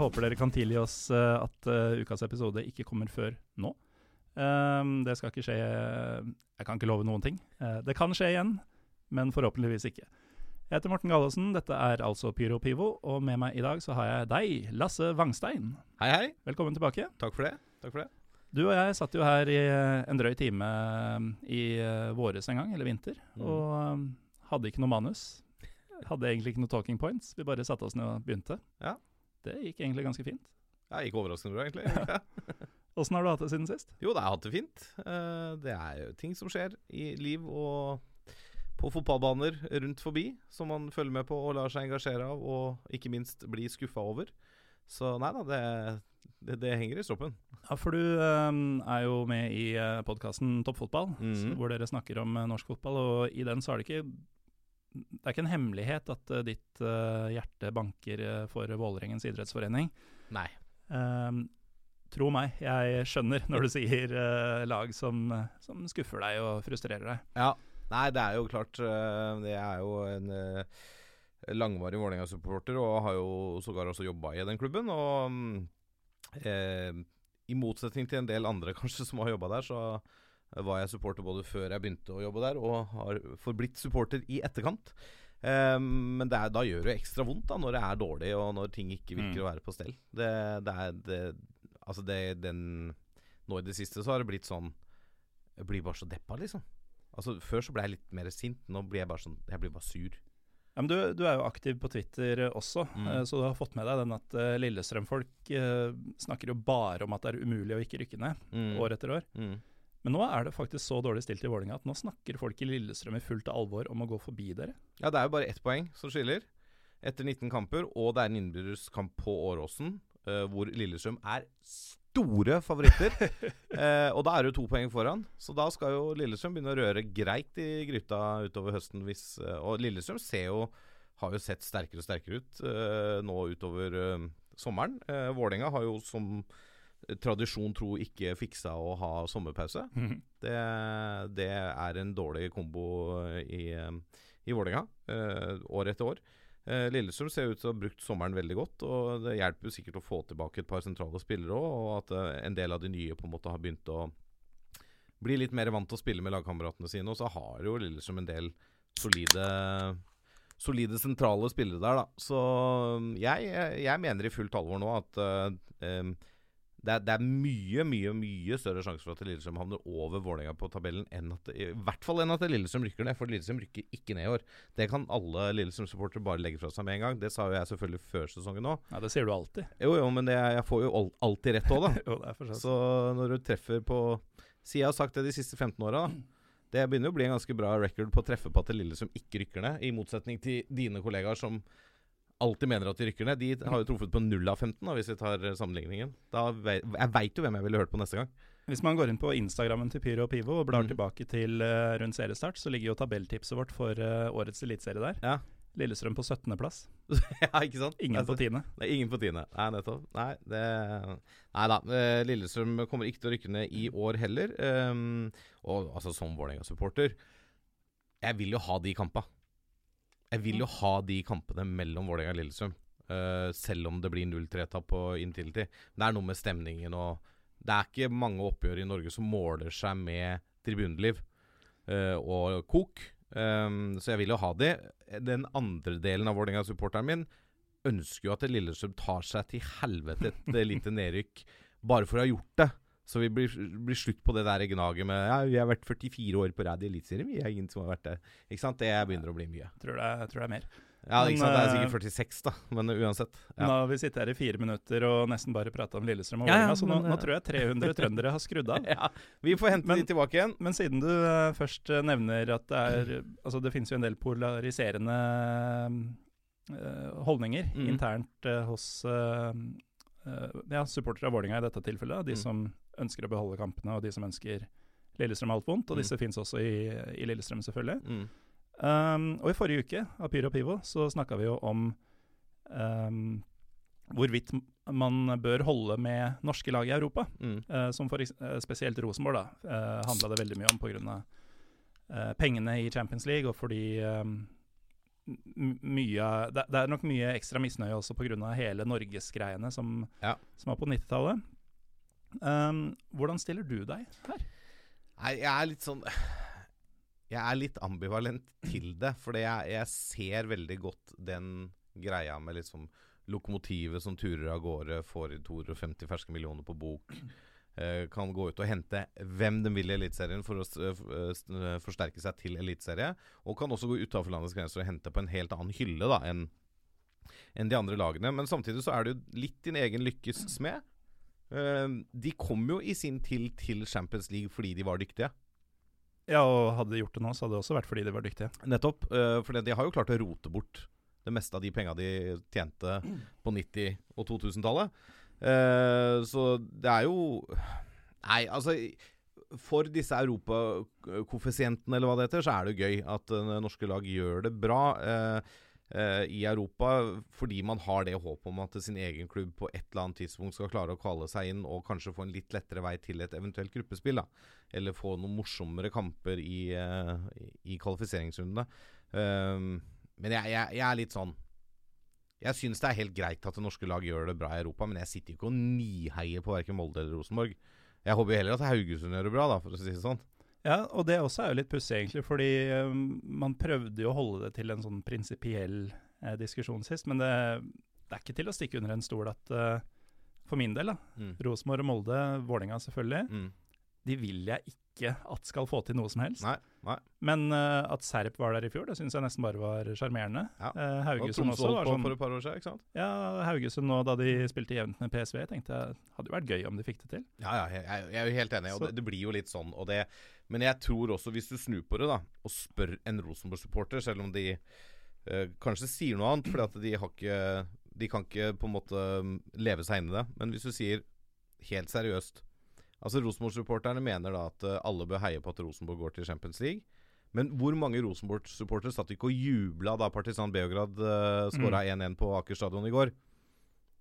håper dere kan tilgi oss eh, at eh, ukas episode ikke kommer før nå. Ehm, det skal ikke skje Jeg kan ikke love noen ting. Eh, det kan skje igjen, men forhåpentligvis ikke. Jeg heter Morten Gallaasen, dette er altså Pyro Pivo, og med meg i dag så har jeg deg, Lasse Wangstein. Hei, hei. Velkommen tilbake. Takk for det. Takk for det. Du og jeg satt jo her i eh, en drøy time eh, i eh, våres en gang, eller vinter, Mm. og eh, hadde ikke noe manus. Hadde egentlig ikke noe talking points. Vi bare satte oss ned og begynte. Ja. Det gikk egentlig ganske fint. Ja, ikke overraskende bra, egentlig. Åssen har du hatt det siden sist? jo, det har jeg hatt det fint. Eh, Det er jo ting som skjer i liv og på fotballbaner rundt forbi, som man følger med på og lar seg engasjere av, og ikke minst blir skuffa over. Så nei da, det, det, det henger i stroppen. Ja, for du eh, er jo med i uh, podkasten Toppfotball, mm -hmm. hvor dere snakker om eh, norsk fotball, og i den så er det ikke det er ikke en hemmelighet at eh, ditt eh, hjerte banker eh, for Vålerengens idrettsforening. Nei. Um, tro meg, jeg skjønner når du sier uh, lag som, som skuffer deg og frustrerer deg. Ja. Nei, det er jo klart Det er jo en langvarig Vålerenga-supporter, og har jo sågar også jobba i den klubben. Og mm, eh, i motsetning til en del andre kanskje som har jobba der, så var jeg supporter både før jeg begynte å jobbe der, og har forblitt supporter i etterkant. Um, men det er, da gjør det ekstra vondt da når det er dårlig, og når ting ikke virker Mm. å være på stell. Det, det er det, Altså, det den Nå i det siste så har det blitt sånn Jeg blir bare så deppa, liksom. Altså Før så ble jeg litt mer sint. Nå blir jeg bare sånn Jeg blir bare sur. Ja, men du, du er jo aktiv på Twitter eh, også, Mm. eh, så du har fått med deg den at eh, Lillestrøm-folk snakker jo bare om at det er umulig å ikke rykke ned, Mm. år etter år. Mm. Men nå er det faktisk så dårlig stilt i Vålinga at nå snakker folk i Lillestrøm i fullt alvor om å gå forbi dere. Ja, det er jo bare ett poeng som skiller. Etter 19 kamper, og det er en innbyrdes kamp på Åråsen, uh, hvor Lillestrøm er store favoritter. uh, og da er det jo to poeng foran, så da skal jo Lillestrøm begynne å røre greit i gryta utover høsten. Hvis, uh, og Lillestrøm ser jo, har jo sett sterkere og sterkere ut nå utover sommeren. Vålerenga har jo som tradisjon tro ikke fiksa å ha sommerpause. Det, det er en dårlig kombo i, i Vålerenga, eh, år etter år. Eh, Lillestrøm ser ut til å ha brukt sommeren veldig godt, og det hjelper jo sikkert å få tilbake et par sentrale spillere òg, og at eh, en del av de nye på en måte har begynt å bli litt mer vant til å spille med lagkameratene sine. Og så har jo Lillestrøm en del solide Solide sentrale spillere der, da. Så jeg, jeg mener i fullt alvor nå at uh, em, det er, det er mye, mye mye større sjanse for at Lillestrøm havner over Vålerenga på tabellen enn at I hvert fall enn at Lillestrøm rykker ned, for Lillestrøm rykker ikke ned i år. Det kan alle Lillestrøm-supportere bare legge fra seg med en gang. Det sa jo jeg selvfølgelig før sesongen òg. Ja, det sier du alltid. Jo, jo, men det, jeg får jo alltid rett òg, da. jo, Så når du treffer på Si jeg har sagt det de siste 15 åra, da. Det begynner jo å bli en ganske bra record på å treffe på at Lillestrøm ikke rykker ned, i motsetning til dine kollegaer som alltid mener at de rykker ned. De har jo truffet på 0 av 15, da, hvis vi tar eh, sammenligningen. Da vei, jeg veit jo hvem jeg ville hørt på neste gang. Hvis man går inn på Instagrammen til Pyro og Pivo og blar mm. tilbake til uh, rundt seriestart, så ligger jo tabelltipset vårt for uh, årets eliteserie der. Ja. Lillestrøm på 17.-plass. ja, ikke sant? Ingen Altså, på tiende. Er ingen på tiende. Nei, nettopp. Nei, det Nei da. Lillestrøm kommer ikke til å rykke ned i år heller. Um, og altså, som Vålerenga-supporter Jeg vil jo ha de kampa. Jeg vil jo ha de kampene mellom Vålerenga og Lillesund. Uh, selv om det blir 0-3-tap på Intility. Det er noe med stemningen og Det er ikke mange oppgjør i Norge som måler seg med tribuneliv uh, og kok. Um, så jeg vil jo ha de. Den andre delen av Vålerenga-supporteren min ønsker jo at Lillesund tar seg til helvete et lite nedrykk bare for å ha gjort det. Så vi blir, blir slutt på det der gnaget med Ja, vi har vært 44 år på rad i Eliteserien. Vi er ingen som har vært det. Ikke sant? Det begynner å bli mye. Tror det, er- tror det er mer. Ja, Men, ikke sant? Det er eh, sikkert 46, da. Men uansett. Nå har vi sittet her i fire minutter og nesten bare prata om Lillestrøm og Ja, ja, så nå, nå eh, tror jeg 300 trøndere har skrudd av. ja. Vi får hente Men- de tilbake igjen. Men siden du uh, først nevner at det er Altså, det finnes jo en del polariserende uh, holdninger Mm. internt uh, hos ja, supportere av Vålerenga i dette tilfellet. De Mm. som ønsker å beholde kampene, og de som ønsker Lillestrøm alt vondt. Og Mm. disse finnes også i, i Lillestrøm, selvfølgelig. Mm. Um, og i forrige uke av Pyro og Pivo så snakka vi jo om um, hvorvidt man bør holde med norske lag i Europa. Mm. Uh, som for eh, spesielt Rosenborg da, uh, handla det veldig mye om pga. Uh, pengene i Champions League, og fordi um, mye det, det er nok mye ekstra misnøye også pga. hele norgesgreiene som, Ja. som var på 90-tallet. Um, hvordan stiller du deg her? Nei, jeg er litt sånn Jeg er litt ambivalent til det. For jeg, jeg ser veldig godt den greia med liksom lokomotivet som turer av gårde, får 250 ferske millioner på bok. eh, kan gå ut og hente hvem de vil i Eliteserien for å eh, eh, forsterke seg til eliteserie. Og kan også gå utafor landets grenser og hente på en helt annen hylle da enn de andre lagene. Men samtidig så er det litt din egen lykkes smed. Eh, de kom jo i sin tid til Champions League fordi de var dyktige. Ja, og hadde de gjort det nå, så hadde det også vært fordi de var dyktige. Nettopp. Uh, for de har jo klart å rote bort det meste av de penga de tjente på 90- og 2000-tallet. Eh, så det er jo Nei, altså For disse europakoeffisientene, eller hva det heter, så er det gøy at eh, norske lag gjør det bra. eh, eh, I Europa fordi man har det håpet om at sin egen klubb på et eller annet tidspunkt skal klare å kvale seg inn og kanskje få en litt lettere vei til et eventuelt gruppespill. da Eller få noen morsommere kamper i, eh, i kvalifiseringsrundene. Um, men jeg, jeg, jeg er litt sånn Jeg syns det er helt greit at det norske lag gjør det bra i Europa, men jeg sitter ikke og niheier på verken Molde eller Rosenborg. Jeg håper jo heller at Haugesund gjør det bra, da, for å si det sånn. Ja, og det også er jo litt pussig, egentlig, fordi um, man prøvde jo å holde det til en sånn prinsipiell eh, diskusjon sist, men det, det er ikke til å stikke under en stol at uh, for min del, da, Mm. Rosenborg og Molde, Vålerenga selvfølgelig, Mm. De vil jeg ikke at skal få til noe som helst. Nei, nei. Men uh, at Serp var der i fjor, det syns jeg nesten bare var sjarmerende. Ja. Eh, Haugesund også var sånn for et par år siden, ikke sant? Ja, Haugesund nå da de spilte jevnt med PSV, tenkte jeg hadde jo vært gøy om de fikk det til. Ja, ja, jeg, jeg jeg er jo helt enig, og det, det blir jo litt sånn. Og det, men jeg tror også, hvis du snur på det da og spør en Rosenborg-supporter, selv om de uh, kanskje sier noe annet, fordi at de har ikke De kan ikke på en måte mm, leve seg inn i det. Men hvis du sier helt seriøst Altså Rosenborg-supporterne mener da at eh, alle bør heie på at Rosenborg går til Champions League. Men hvor mange Rosenborg-supportere satt ikke og jubla da Partisan Beograd uh, skåra 1-1 på Aker stadion i går?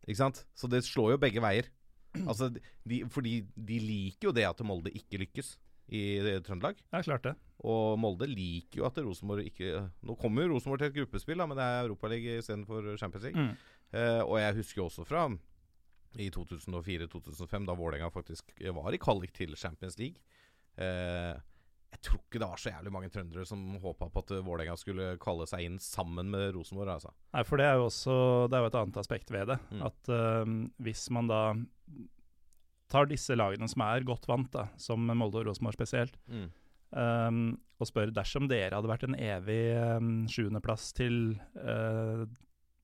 Ikke sant? Så det slår jo begge veier. Altså, de, fordi de liker jo det at Molde ikke lykkes i eh, Trøndelag. Ja, klart det. Og Molde liker jo at Rosenborg ikke Nå kommer jo Rosenborg til et gruppespill, da, men det er Europaliga istedenfor Champions League. Mm. Uh, og jeg husker jo også fra i 2004-2005, da Vålerenga faktisk var i kvalik til Champions League. Eh, jeg tror ikke det var så jævlig mange trøndere som håpa på at Vålerenga skulle kalle seg inn sammen med Rosenborg. Altså. Nei, for det er jo også Det er jo et annet aspekt ved det. Mm. At eh, hvis man da tar disse lagene som er godt vant, da, som Molde og Rosenborg spesielt, eh, og spør dersom dere hadde vært en evig um, sjuendeplass til uh,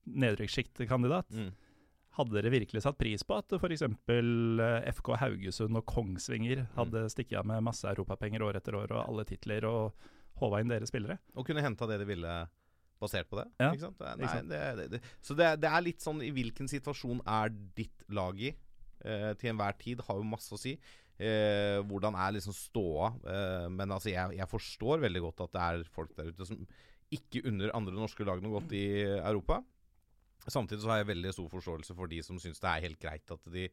nedrykkssjiktkandidat, Mm. Hadde dere virkelig satt pris på at f.eks. Uh, FK Haugesund og Kongsvinger hadde stikket av med masse europapenger år etter år og alle titler, og håva inn deres spillere? Og kunne henta det de ville basert på det. Ja, Ikke sant? Er- ikke sant. Det, det. Så det, det er litt sånn i hvilken situasjon er ditt lag i? Eh, til enhver tid har jo masse å si. Eh, hvordan er liksom ståa? Eh, men altså, jeg, jeg forstår veldig godt at det er folk der ute som ikke unner andre norske lag noe godt i Europa. Samtidig så har jeg veldig stor forståelse for de som syns det er helt greit at de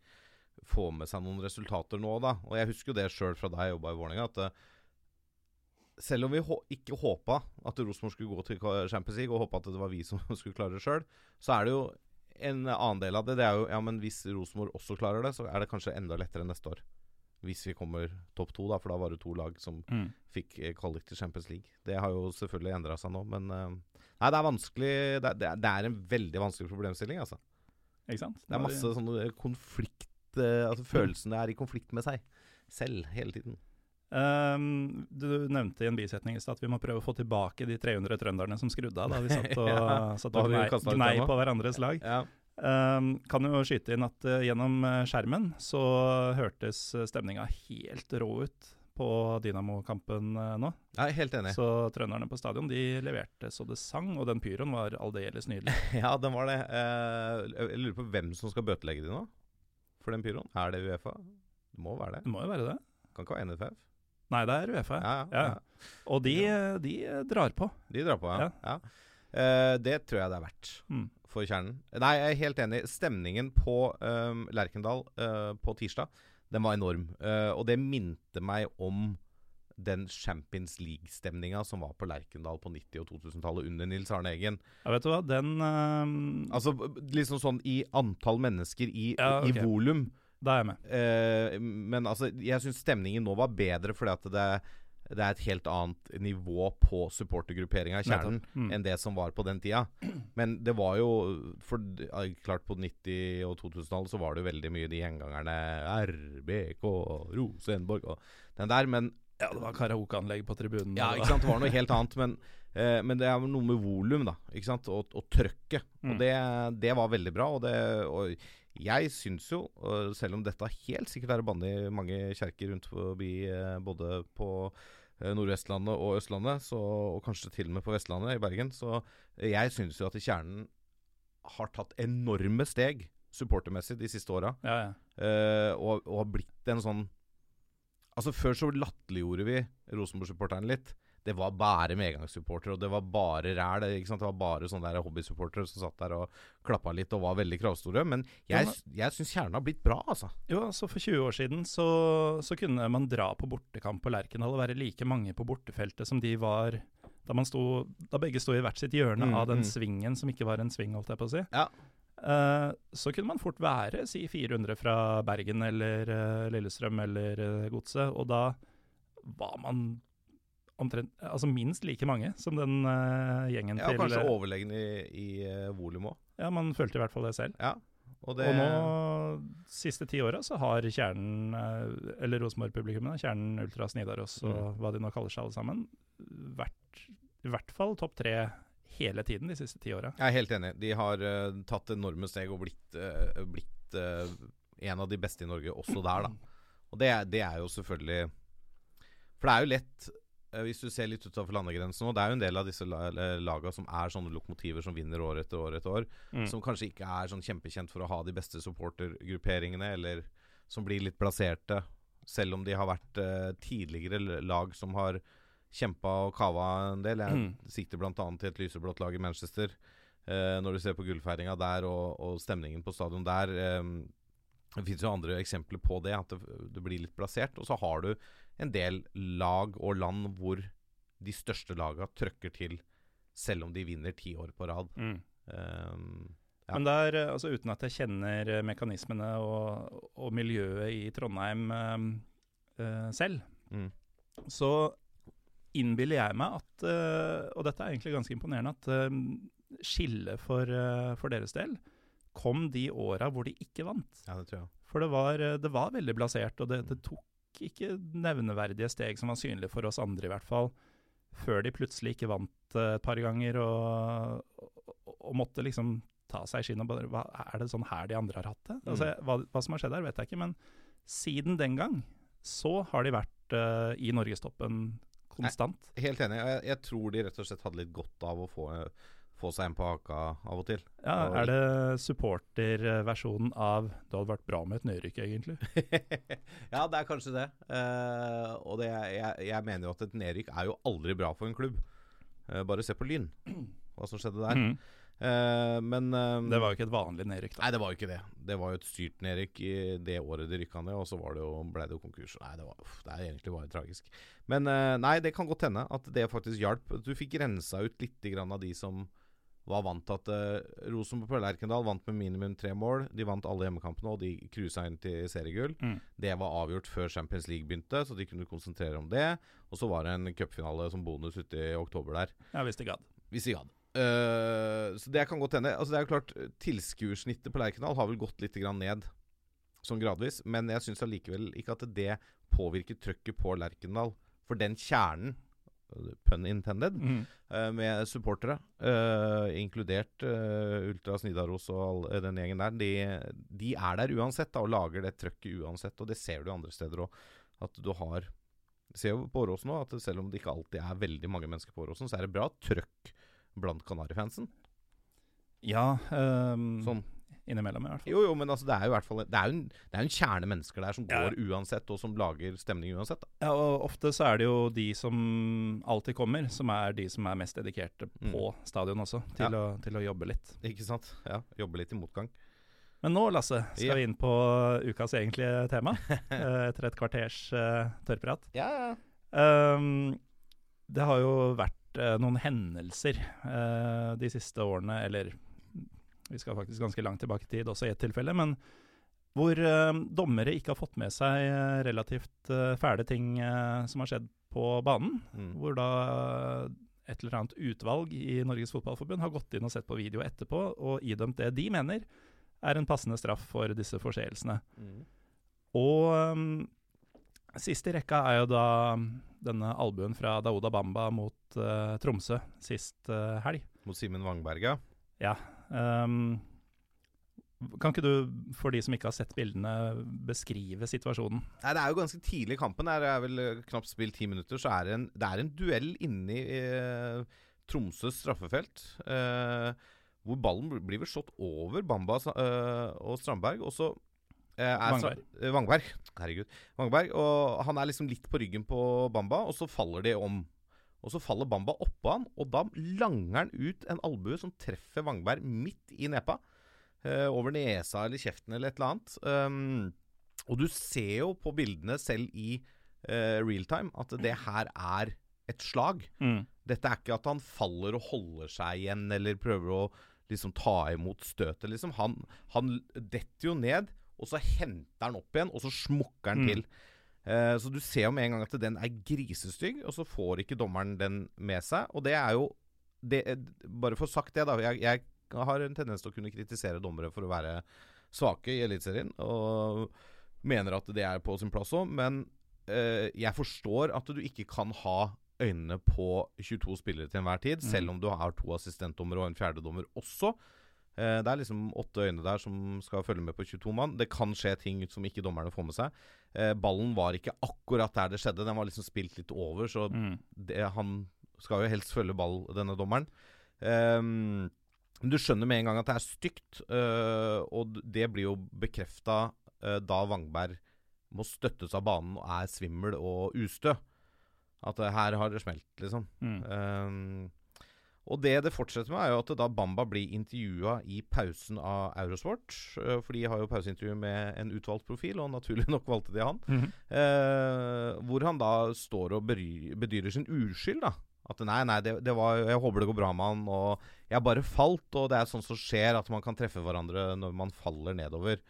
får med seg noen resultater nå, da. Og jeg husker jo det sjøl fra da jeg jobba i Vålerenga, at eh, selv om vi ikke håpa at Rosenborg skulle gå til Champions League, og håpa at det var vi som skulle klare det sjøl, så er det jo en annen del av det. Det er jo ja, men hvis Rosenborg også klarer det, så er det kanskje enda lettere neste år. Hvis vi kommer topp to, da, for da var det to lag som fikk eh, kvalik til Champions League. Det har jo selvfølgelig endra seg nå, men eh, Nei, det er vanskelig det er, det er- en veldig vanskelig problemstilling, altså. Ikke sant? Det er masse sånne konflikt eh, Altså følelsene er i konflikt med seg selv hele tiden. Um, du nevnte i en bisetning i stad at vi må prøve å få tilbake de 300 trønderne som skrudde av da vi satt og, Ja, satt og gnei, gnei på hverandres lag. Ja. Ehm, kan jo skyte inn at uh, gjennom eh, skjermen så hørtes uh, stemninga helt rå ut på Dynamo-kampen uh, nå. Er helt enig. Så trønderne på stadion de leverte så det sang, og den pyroen var aldeles nydelig. Ja, den var det. Uh, jeg lurer på hvem som skal bøtelegge de nå? For den pyroen? Er det Uefa? Det må være det. Det må jo være det. Kan ikke være NFF? Nei, det er Uefa. Ja, ja, Ja. ja. Og de, de eh, drar på. De drar på, ja. Eh, det tror jeg det er verdt Mm. for kjernen. Nei, jeg er helt enig. Stemningen på um, Lerkendal uh, på tirsdag, den var enorm. Uh, og det minte meg om den Champions League-stemninga som var på Lerkendal på 90- og 2000-tallet under Nils Arne Eggen. Ja, vet du hva, den eh, Altså liksom sånn i antall mennesker, i, Ja, i volum. Da er jeg med. Men altså, jeg syns stemningen nå var bedre fordi at det, det er et helt annet nivå på supportergrupperinga i kjernen Mm. enn det som var på den tida. Men det var jo For klart på 90- og 2000-tallet så var det jo veldig mye de gjengangerne RBK, Rosenborg og den der. Men Ja, det var karaokeanlegg på tribunen. ja, ikke sant, det var noe helt annet. Men, eh, men det er noe med volum, da. Ikke sant, og, og trøkket. Mm. Og det, det var veldig bra. Og, det, og jeg syns jo, selv om dette helt sikkert er å banne i mange kjerker rundt forbi eh, både på eh, Nordvestlandet og Østlandet, så, og kanskje til og med på Vestlandet, i Bergen, så jeg syns jo at kjernen har tatt enorme steg supportermessig de siste åra. Ja, ja. Og, og har blitt en sånn Altså Før så latterliggjorde vi Rosenborg-supporterne litt. Det var bare medgangssupportere, og det var bare ræl. Det, var bare sånne der hobbysupportere som satt der og klappa litt og var veldig kravstore. Men jeg, jeg syns kjernen har blitt bra, altså. Jo, altså For 20 år siden så, så kunne man dra på bortekamp på Lerkendal og være like mange på bortefeltet som de var da, man sto, da begge sto i hvert sitt hjørne Mm, av den mm. svingen som ikke var en sving, holdt jeg på å si. Ja. Uh, så kunne man fort være si 400 fra Bergen eller uh, Lillestrøm eller uh, Godset, og da var man omtrent Altså minst like mange som den uh, gjengen Ja, til kanskje eh, overlegen i, i uh, volum òg. Ja, man følte i hvert fall det selv. Ja. Og det Og nå, siste ti åra, så har kjernen, eller Rosenborg-publikummet, kjernen Ultras Nidaros og Mm. hva de nå kaller seg alle sammen, vært i hvert fall topp tre hele tiden de siste ti åra. Jeg er helt enig. De har tatt enorme steg og blitt, blitt en av de beste i Norge også der, da. Og det, det er jo selvfølgelig For det er jo lett hvis du ser litt utover landegrensen nå, det er jo en del av disse eh, laga som er sånne lokomotiver som vinner år etter år etter år, Mm. som kanskje ikke er sånn kjempekjent for å ha de beste supportergrupperingene, eller som blir litt plasserte, selv om de har vært uh, tidligere lag som har kjempa og kava en del. Jeg Mm. sikter bl.a. til et lyseblått lag i Manchester. Uh, når du ser på gullfeiringa der og, og stemningen på stadion der um, Det finnes jo andre eksempler på det, at det, det blir litt plassert. Og så har du en del lag og land hvor de største laga trøkker til, selv om de vinner ti år på rad. Mm. Um, Ja. Men der, eh, altså uten at jeg kjenner eh, mekanismene og, og miljøet i Trondheim eh, selv, mm. så innbiller jeg meg at, uh, og dette er egentlig ganske imponerende, at uh, skillet for, for deres del kom de åra hvor de ikke vant. ja, det tror jeg. For det var, det var veldig blasert, og det, det tok ikke nevneverdige steg som var synlige for oss andre, i hvert fall, før de plutselig ikke vant eh, et par ganger og, og, og måtte liksom ta seg i skinnet og bare hva, Er det sånn her de andre har hatt det? Altså, hva, hva som har skjedd her, vet jeg ikke, men siden den gang så har de vært uh, i norgestoppen konstant. Helt enig. Jeg, jeg tror de rett og slett hadde litt godt av å få, få seg en på haka av og til. Ja, Er det supporterversjonen av 'det hadde vært bra med et nedrykk', egentlig? ja, det er kanskje det. Uh, og det, jeg, jeg mener jo at et nedrykk er jo aldri bra for en klubb. Uh, bare se på Lyn, hva som skjedde der. Mm. Uh, men Det var jo ikke et vanlig nedrykk, da. Nei, det var jo ikke det. Det var jo et styrt nedrykk i det året de rykka ned, og så var det jo, ble det jo konkurs. Nei, det, var, uff, det er egentlig bare tragisk. Men nei, det kan godt hende at det faktisk hjalp. Du fikk rensa ut litt grann av de som var vant til at uh, Rosenborg på Lerkendal vant med minimum tre mål. De vant alle hjemmekampene, og de cruisa inn til seriegull. Mm. Det var avgjort før Champions League begynte, så de kunne konsentrere om det. Og så var det en cupfinale som bonus ute i oktober der. Ja, hvis de gadd. Hvis de gadd. Uh, så det kan godt hende. Altså det er jo klart Tilskuersnittet på Lerkendal har vel gått litt grann ned, sånn gradvis. Men jeg syns allikevel ikke at det påvirker trøkket på Lerkendal. For den kjernen, pun intended, mm. uh, med supportere, uh, inkludert uh, Ultras Nidaros og all, eh, den gjengen der, de, de er der uansett da, og lager det trøkket uansett. Og det ser du andre steder òg. At du har Du ser jo på Åråsen nå at selv om det ikke alltid er veldig mange mennesker på Åråsen, så er det bra trøkk blant Kanarifansen. Ja, Um, Sånn. Innimellom i hvert fall. Jo, jo, men altså, det er jo i hvert fall Det er jo en, det er en kjerne mennesker der som Ja. går uansett, og som lager stemning uansett. Da. Ja, og ofte så er det jo de som alltid kommer, som er de som er mest dedikerte på stadion også, til, Ja. å, til å jobbe litt. Ikke sant? Ja, Jobbe litt i motgang. Men nå, Lasse, skal Ja. vi inn på ukas egentlige tema, eh, etter et kvarters uh, tørrprat. Ja, ja. Um, det har jo vært uh, noen hendelser uh, de siste årene, eller vi skal faktisk ganske langt tilbake i tid også i ett tilfelle, men hvor uh, dommere ikke har fått med seg relativt fæle ting som har skjedd på banen. Mm. Hvor da et eller annet utvalg i Norges Fotballforbund har gått inn og sett på video etterpå og idømt det de mener er en passende straff for disse forseelsene. Mm. Og um, sist i rekka er jo da denne albuen fra Daouda Bamba mot uh, Tromsø sist uh, helg. Mot Simen Wangberga? ja. Um, kan ikke du, for de som ikke har sett bildene, beskrive situasjonen? Nei, Det er jo ganske tidlig i kampen. Det er vel eh, knapt spilt ti minutter. Så er det en, det er en duell inni eh, Tromsøs straffefelt. Eh, hvor ballen blir vel slått over Bamba eh, og Strandberg. Og så eh, er Wangberg. Stra- eh. Herregud. Vangberg. Og han er liksom litt på ryggen på Bamba, og så faller de om. Og så faller Bamba oppå han, og da langer han ut en albue som treffer Wangberg midt i nepa. eh, over nesa eller kjeften eller et eller annet. Um, og du ser jo på bildene selv i real realtime at det her er et slag. Mm. Dette er ikke at han faller og holder seg igjen eller prøver å liksom ta imot støtet, liksom. Han, han detter jo ned, og så henter han opp igjen, og så smukker han Mm. til. Eh, så du ser jo med en gang at den er grisestygg, og så får ikke dommeren den med seg. Og det er jo det, Bare for sagt det, da. Jeg, jeg har en tendens til å kunne kritisere dommere for å være svake i Eliteserien, og mener at det er på sin plass òg, men eh, jeg forstår at du ikke kan ha øynene på 22 spillere til enhver tid, Mm. selv om du har to assistentdommere og en fjerdedommer også. Eh, det er liksom åtte øyne der som skal følge med på 22 mann. Det kan skje ting som ikke dommerne får med seg. Eh, ballen var ikke akkurat der det skjedde, den var liksom spilt litt over, så Mm. det, han skal jo helst følge ball, denne dommeren. Um, du skjønner med en gang at det er stygt, uh, og det blir jo bekrefta da Wangberg må støttes av banen og er svimmel og ustø. At uh, her har det smelt, liksom. Mm. Ehm, og det det fortsetter med, er jo at da Bamba blir intervjua i pausen av Eurosport, øh, for de har jo pauseintervju med en utvalgt profil, og naturlig nok valgte de han. Mhm. Eh, hvor han da står og bedyrer sin uskyld, da. At nei, nei, det, det var Jeg håper det går bra med han, og jeg bare falt, og det er sånn som skjer, at man kan treffe hverandre når man faller nedover.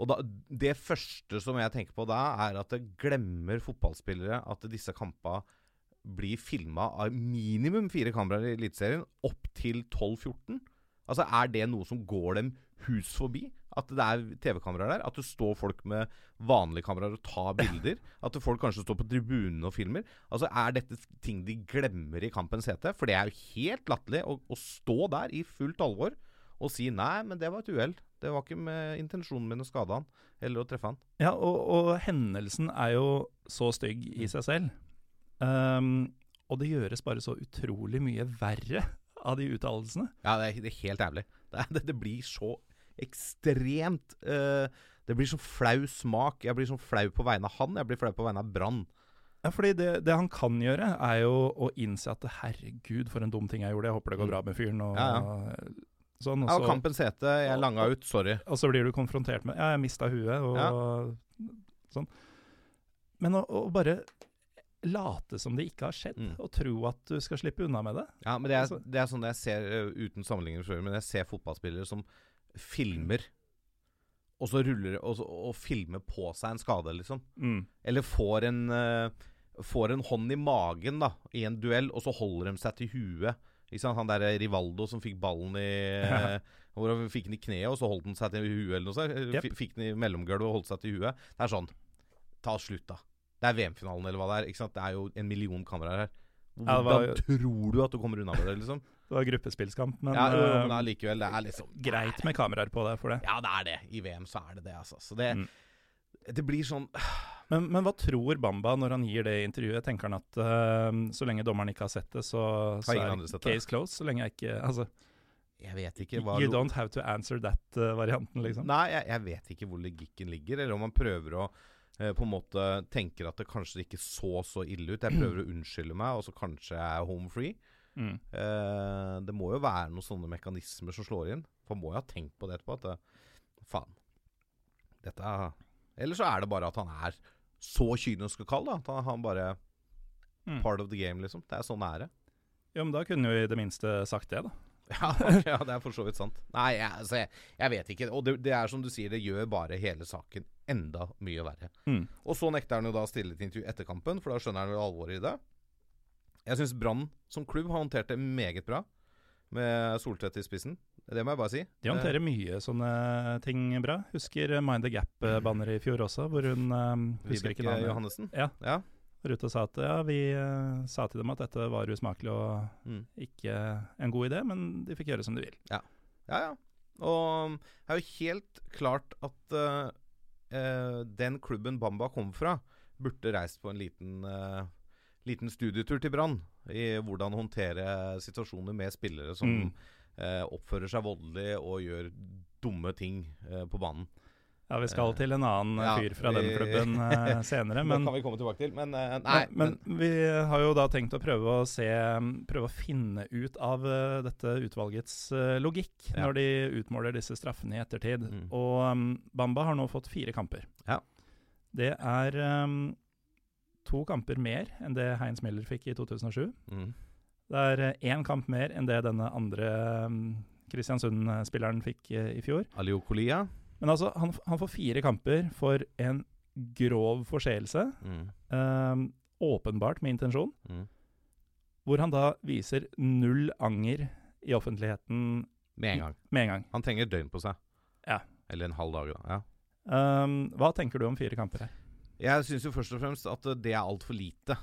Og da, Det første som jeg tenker på da, er at det glemmer fotballspillere at disse kampene blir filma av minimum fire kameraer i Eliteserien, opp til 12-14. Altså, Er det noe som går dem hus forbi? At det er TV-kameraer der? At det står folk med vanlige kameraer og tar bilder? At folk kanskje står på tribunene og filmer? Altså, Er dette ting de glemmer i kampens hete? For det er jo helt latterlig å, å stå der i fullt alvor og si nei, men det var et uhell. Det var ikke med intensjonen min å skade han eller å treffe han. Ja, og, og hendelsen er jo så stygg i seg selv. Um, og det gjøres bare så utrolig mye verre av de uttalelsene. Ja, det er, det er helt jævlig. Det, det, det blir så ekstremt uh, Det blir så flau smak. Jeg blir så flau på vegne av han. Jeg blir flau på vegne av Brann. Ja, fordi det, det han kan gjøre, er jo å innse at herregud, for en dum ting jeg gjorde. Jeg håper det går bra med fyren. Og, ja, Ja, Sånn, og, Ja, så, kampens hete. Jeg langa ut. Sorry. og så blir du konfrontert med Ja, jeg mista huet, og sånn. Men å, å bare late som det ikke har skjedd, Mm. og tro at du skal slippe unna med det Ja, men det er, Altså- det er sånn jeg ser, uh, uten sammenligning men jeg ser fotballspillere som filmer, og så ruller og, og filmer på seg en skade, liksom. mm. Eller får en, uh, får en hånd i magen da i en duell, og så holder de seg til huet. Han der Rivaldo som fikk ballen i ja. Hvor han fikk den i kneet, og så holdt han seg til huet, eller noe sånt. Yep. Fikk den i mellomgulvet og holdt seg til huet. Det er sånn Ta slutt, da. Det er VM-finalen, eller hva det er. Ikke sant? Det er jo en million kameraer her. Ja, Hvordan var- tror du at du kommer unna med det, liksom? Det var gruppespillskamp, men, ja, jo, eh, men allikevel, det er liksom greit med kameraer på det for det. Ja, det er det. I VM så er det det, altså. Så det, Mm. det blir sånn Men, men hva tror Bamba når han gir det intervjuet? Tenker han at uh, så lenge dommeren ikke har sett det, så, så er case det? case closed? Så lenge jeg ikke Altså, Jeg vet ikke hva you don't have to answer that-varianten, liksom. Nei, jeg, jeg vet ikke hvor logikken ligger, eller om han prøver å eh, på en måte tenker at det kanskje ikke så så ille ut. Jeg prøver å unnskylde meg, og så kanskje jeg er home free. Mm. Eh, det må jo være noen sånne mekanismer som slår inn. For må jo ha tenkt på det etterpå. At det, faen Dette er Eller så er det bare at han er så kynisk og kald. Da. At han, han bare Mm. Part of the game, liksom. Det er sånn det er. Ja, men da kunne jo i det minste sagt det, da. Ja, ja, det er for så vidt sant. Nei, jeg, altså, jeg, jeg vet ikke. Og det, det er som du sier, det gjør bare hele saken enda mye verre. Mm. Og så nekter han jo da å stille til intervju etter kampen, for da skjønner han jo alvoret i det. Jeg syns Brann som klubb har håndtert det meget bra, med Soltvedt i spissen. Det må jeg bare si. De håndterer mye sånne ting bra. Husker Mind the Gap-banner i fjor også, hvor hun eh, Husker Vibeke ikke navnet. Johannessen. Ja. ja. Var sa at ja, vi eh, sa til dem at dette var usmakelig og Mm. ikke en god idé, men de fikk gjøre som de vil. Ja, ja. Og det er jo helt klart at eh, den klubben Bamba kom fra, burde reist på en liten, eh, liten studietur til Brann. I hvordan håndtere situasjoner med spillere som Mm. eh, oppfører seg voldelig og gjør dumme ting eh, på banen. Ja, Vi skal til en annen eh, Ja, fyr fra den klubben uh, senere, men kan vi komme tilbake til. Men uh, nei, men, men vi har jo da tenkt å prøve å se Prøve å finne ut av uh, dette utvalgets eh, logikk Ja. når de utmåler disse straffene i ettertid. Mm. Og um, Bamba har nå fått fire kamper. Ja. Det er um, to kamper mer enn det Heinz Miller fikk i 2007. mm. Det er eh, én kamp mer enn det denne andre um, Kristiansund-spilleren fikk eh, i fjor. Aliou Kolia. Men altså, han, han får fire kamper for en grov forseelse. Mm. Um, åpenbart med intensjon. Mm. Hvor han da viser null anger i offentligheten Med en gang. med en gang. Han trenger et døgn på seg. Ja. Eller en halv dag. da ja. Um, hva tenker du om fire kamper her? Jeg syns jo først og fremst at det er altfor lite.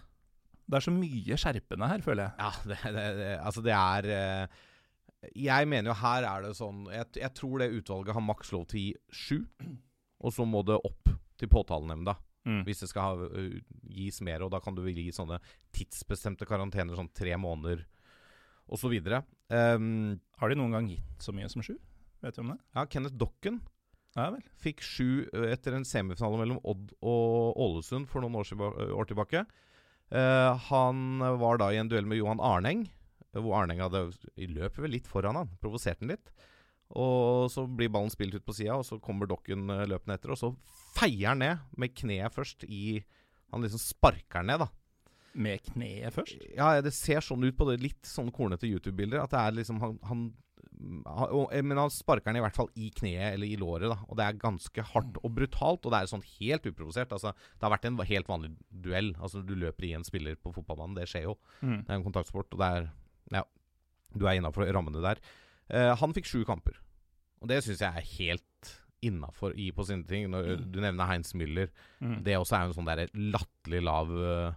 Det er så mye skjerpende her, føler jeg. Ja, det, det, det, altså det er eh, Jeg mener jo her er det sånn Jeg, jeg tror det utvalget har maks lov til å gi sju, og så må det opp til påtalenemnda. Mm. Hvis det skal ha, uh, gis mer, og da kan du gi sånne tidsbestemte karantener, sånn tre måneder osv. Um, Har de noen gang gitt så mye som sju? Vet du om det? ja, Kenneth Dokken Ja fikk sju etter en semifinale mellom Odd og Ålesund for noen år, år tilbake. Uh, han var da i en duell med Johan Arneng, hvor Arneng hadde i løpet vel litt foran han, provosert han litt. Og så blir ballen spilt ut på sida, og så kommer Dokken løpende etter, og så feier han ned med kneet først i Han liksom sparker ned, da. Med kneet først? Ja, det ser sånn ut på det litt sånn kornete YouTube-bilder. At det er liksom han, han, han Men han sparker den i hvert fall i kneet eller i låret, da. Og det er ganske hardt og brutalt. Og det er sånn helt uprovosert. Altså, det har vært en helt vanlig duell. Altså, du løper i en spiller på fotballbanen. Det skjer jo. Mm. Det er en kontaktsport, og det er Ja, du er innafor rammene der. Uh, han fikk sju kamper. Og det syns jeg er helt innafor i på sine ting. Når Mm. du nevner Heinz Müller, Mm. det også er jo en sånn der latterlig lav uh,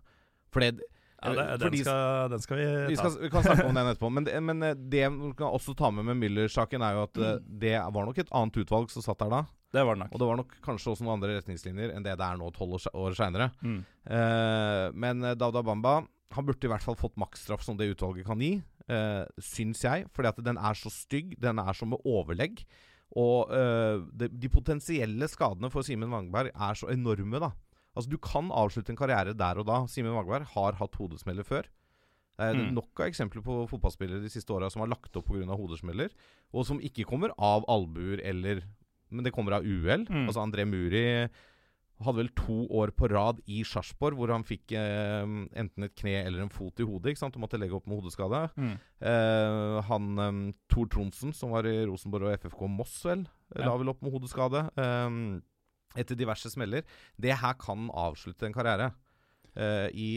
For det Ja, det, for den, de- skal, den skal vi vi, ta. skal, vi kan snakke om den etterpå. Men det, men eh, det vi kan også ta med med Müller-saken, er jo at mm. det var nok et annet utvalg som satt der da. Det var det nok. Og det var nok kanskje også noen andre retningslinjer enn det det er nå tolv år, se- år seinere. Mm. Eh, men eh, Dauda Bamba han burde i hvert fall fått maksstraff som det utvalget kan gi, uh, syns jeg. Fordi at den er så stygg. Den er som med overlegg. Og eh, de, de potensielle skadene for Simen Wangberg er så enorme, da. Altså Du kan avslutte en karriere der og da. Simen Wangberg har hatt hodesmeller før. Det er Mm. nok av eksempler på fotballspillere de siste åra som har lagt opp pga. hodesmeller, og som ikke kommer av albuer eller Men det kommer av uhell. Mm. Altså André Muri hadde vel to år på rad i Sarpsborg hvor han fikk eh, enten et kne eller en fot i hodet. ikke sant? Og måtte legge opp med hodeskade. Mm. Eh, han eh, Tor Tronsen, som var i Rosenborg og FFK Moss, vel, Ja. la vel opp med hodeskade. Um, etter diverse smeller. Det her kan avslutte en karriere. Eh, I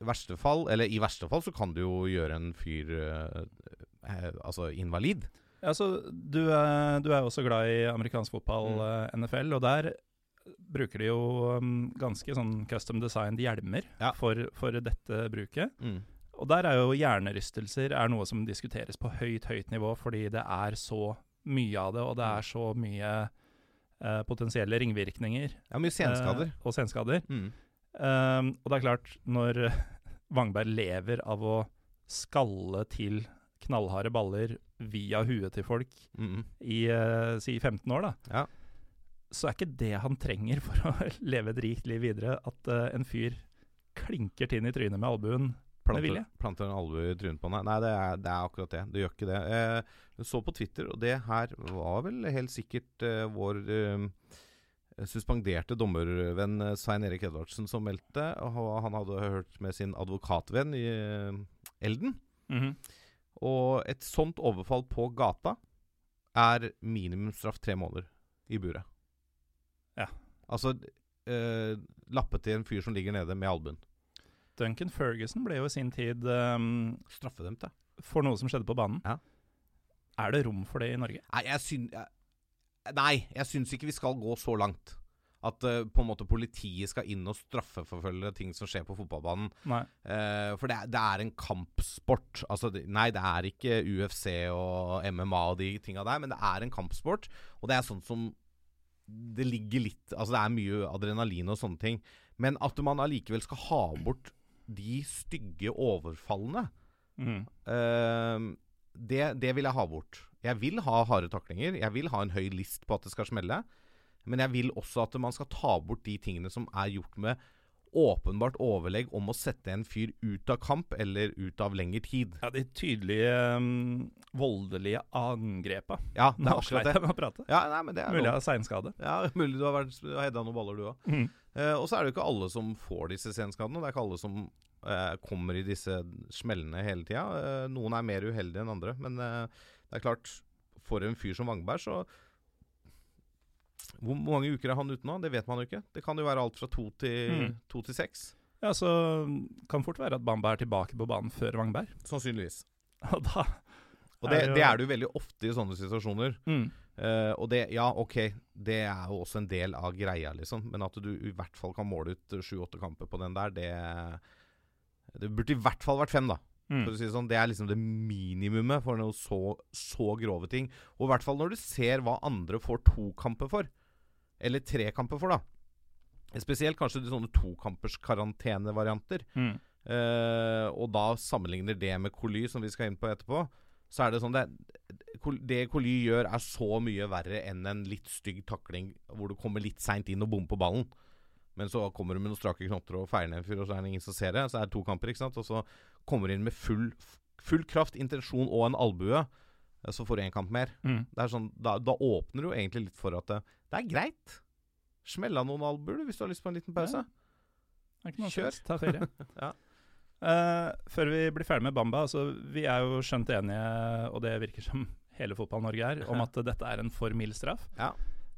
verste fall Eller i verste fall så kan du jo gjøre en fyr eh, eh, altså invalid. Altså, du, er, du er også glad i amerikansk fotball, Mm. eh, NFL, og der bruker de jo um, ganske sånn custom designed hjelmer Ja. for, for dette bruket. Mm. Og der er jo hjernerystelser er noe som diskuteres på høyt, høyt nivå, fordi det er så mye av det, og det er så mye uh, potensielle ringvirkninger. Ja, mye senskader. Uh, og senskader. Mm. Um, og det er klart, når Wangberg lever av å skalle til knallharde baller via huet til folk Mm. i uh, si 15 år, da, Ja. Så er ikke det han trenger for å leve et rikt liv videre, at uh, en fyr klinker til inn i trynet med albuen. Planter, planter en albue i trynet på henne. Nei, det er, det er akkurat det. Det gjør ikke det. Eh, jeg så på Twitter, og det her var vel helt sikkert uh, vår eh, eh, suspenderte dommervenn eh, Svein Erik Edvardsen som meldte. Og han hadde hørt med sin advokatvenn i eh, Elden. -hmm. Og et sånt overfall på gata er minimumsstraff tre måneder i buret. Altså eh, lappe til en fyr som ligger nede med albuen. Duncan Ferguson ble jo i sin tid um, Straffedømt, ja. for noe som skjedde på banen. Ja. Er det rom for det i Norge? Nei, jeg, syn, jeg, nei, jeg syns ikke vi skal gå så langt. At uh, på en måte politiet skal inn og straffeforfølge ting som skjer på fotballbanen. Eh, for det, er- det er en kampsport. Altså, det, nei, det er ikke UFC og MMA og de tinga der, men det er en kampsport. Og det er sånn som Det ligger litt Altså, det er mye adrenalin og sånne ting. Men at man allikevel skal ha bort de stygge overfallene mm. uh, det, det vil jeg ha bort. Jeg vil ha harde taklinger. Jeg vil ha en høy list på at det skal smelle. Men jeg vil også at man skal ta bort de tingene som er gjort med åpenbart overlegg om å sette en fyr ut av kamp eller ut av lengre tid. Ja, de tydelige um, voldelige angrepa. Ja, det er akkurat det. Ja, nei, men det er Mulig jeg har seinskade. Ja, mulig du har, vært- du har hedda noen baller, du òg. Mm. Eh, og så er det jo ikke alle som får disse senskadene. Det er ikke alle som eh, kommer i disse smellene hele tida. Eh, noen er mer uheldige enn andre. Men eh, det er klart, for en fyr som Vangberg, så Hvor mange uker er han ute nå? Det vet man jo ikke. Det kan jo være alt fra to til, mm. to til seks. Ja, så kan fort være at Bamba er tilbake på banen før Wangberg. Sannsynligvis. Og da Og det, er jo- det er det jo veldig ofte i sånne situasjoner. mm. Uh, og det, ja, ok, det er jo også en del av greia, liksom. Men at du i hvert fall kan måle ut eh, sju-åtte kamper på den der, det Det burde i hvert fall vært fem, da. Mm. For å si det sånn, Det er liksom det minimumet for noe så, så grove ting. Og i hvert fall når du ser hva andre får to kamper for. Eller tre kamper for, da. Spesielt kanskje de sånne tokampers karantenevarianter. Mm. Uh, og da sammenligner det med Coly, som vi skal inn på etterpå, så er det sånn det, det Coly gjør, er så mye verre enn en litt stygg takling hvor du kommer litt seint inn og bommer på ballen. Men så kommer du med noen strake knotter og feier ned en fyr, og så er det ingen som ser det. Så er det to kamper, ikke sant. Og så kommer du inn med full, full kraft, intensjon og en albue. Eh, Så får du én kamp mer. Mm. Det er sånn, da, da åpner du jo egentlig litt for at det, det er greit. Smell av noen albuer hvis du har lyst på en liten pause. Noe Kjør. Ta ferie. Ja. uh, før vi blir ferdig med Bamba, altså, vi er jo skjønt enige, og det virker som hele Fotball-Norge er, om at dette er en for mild straff. Ja.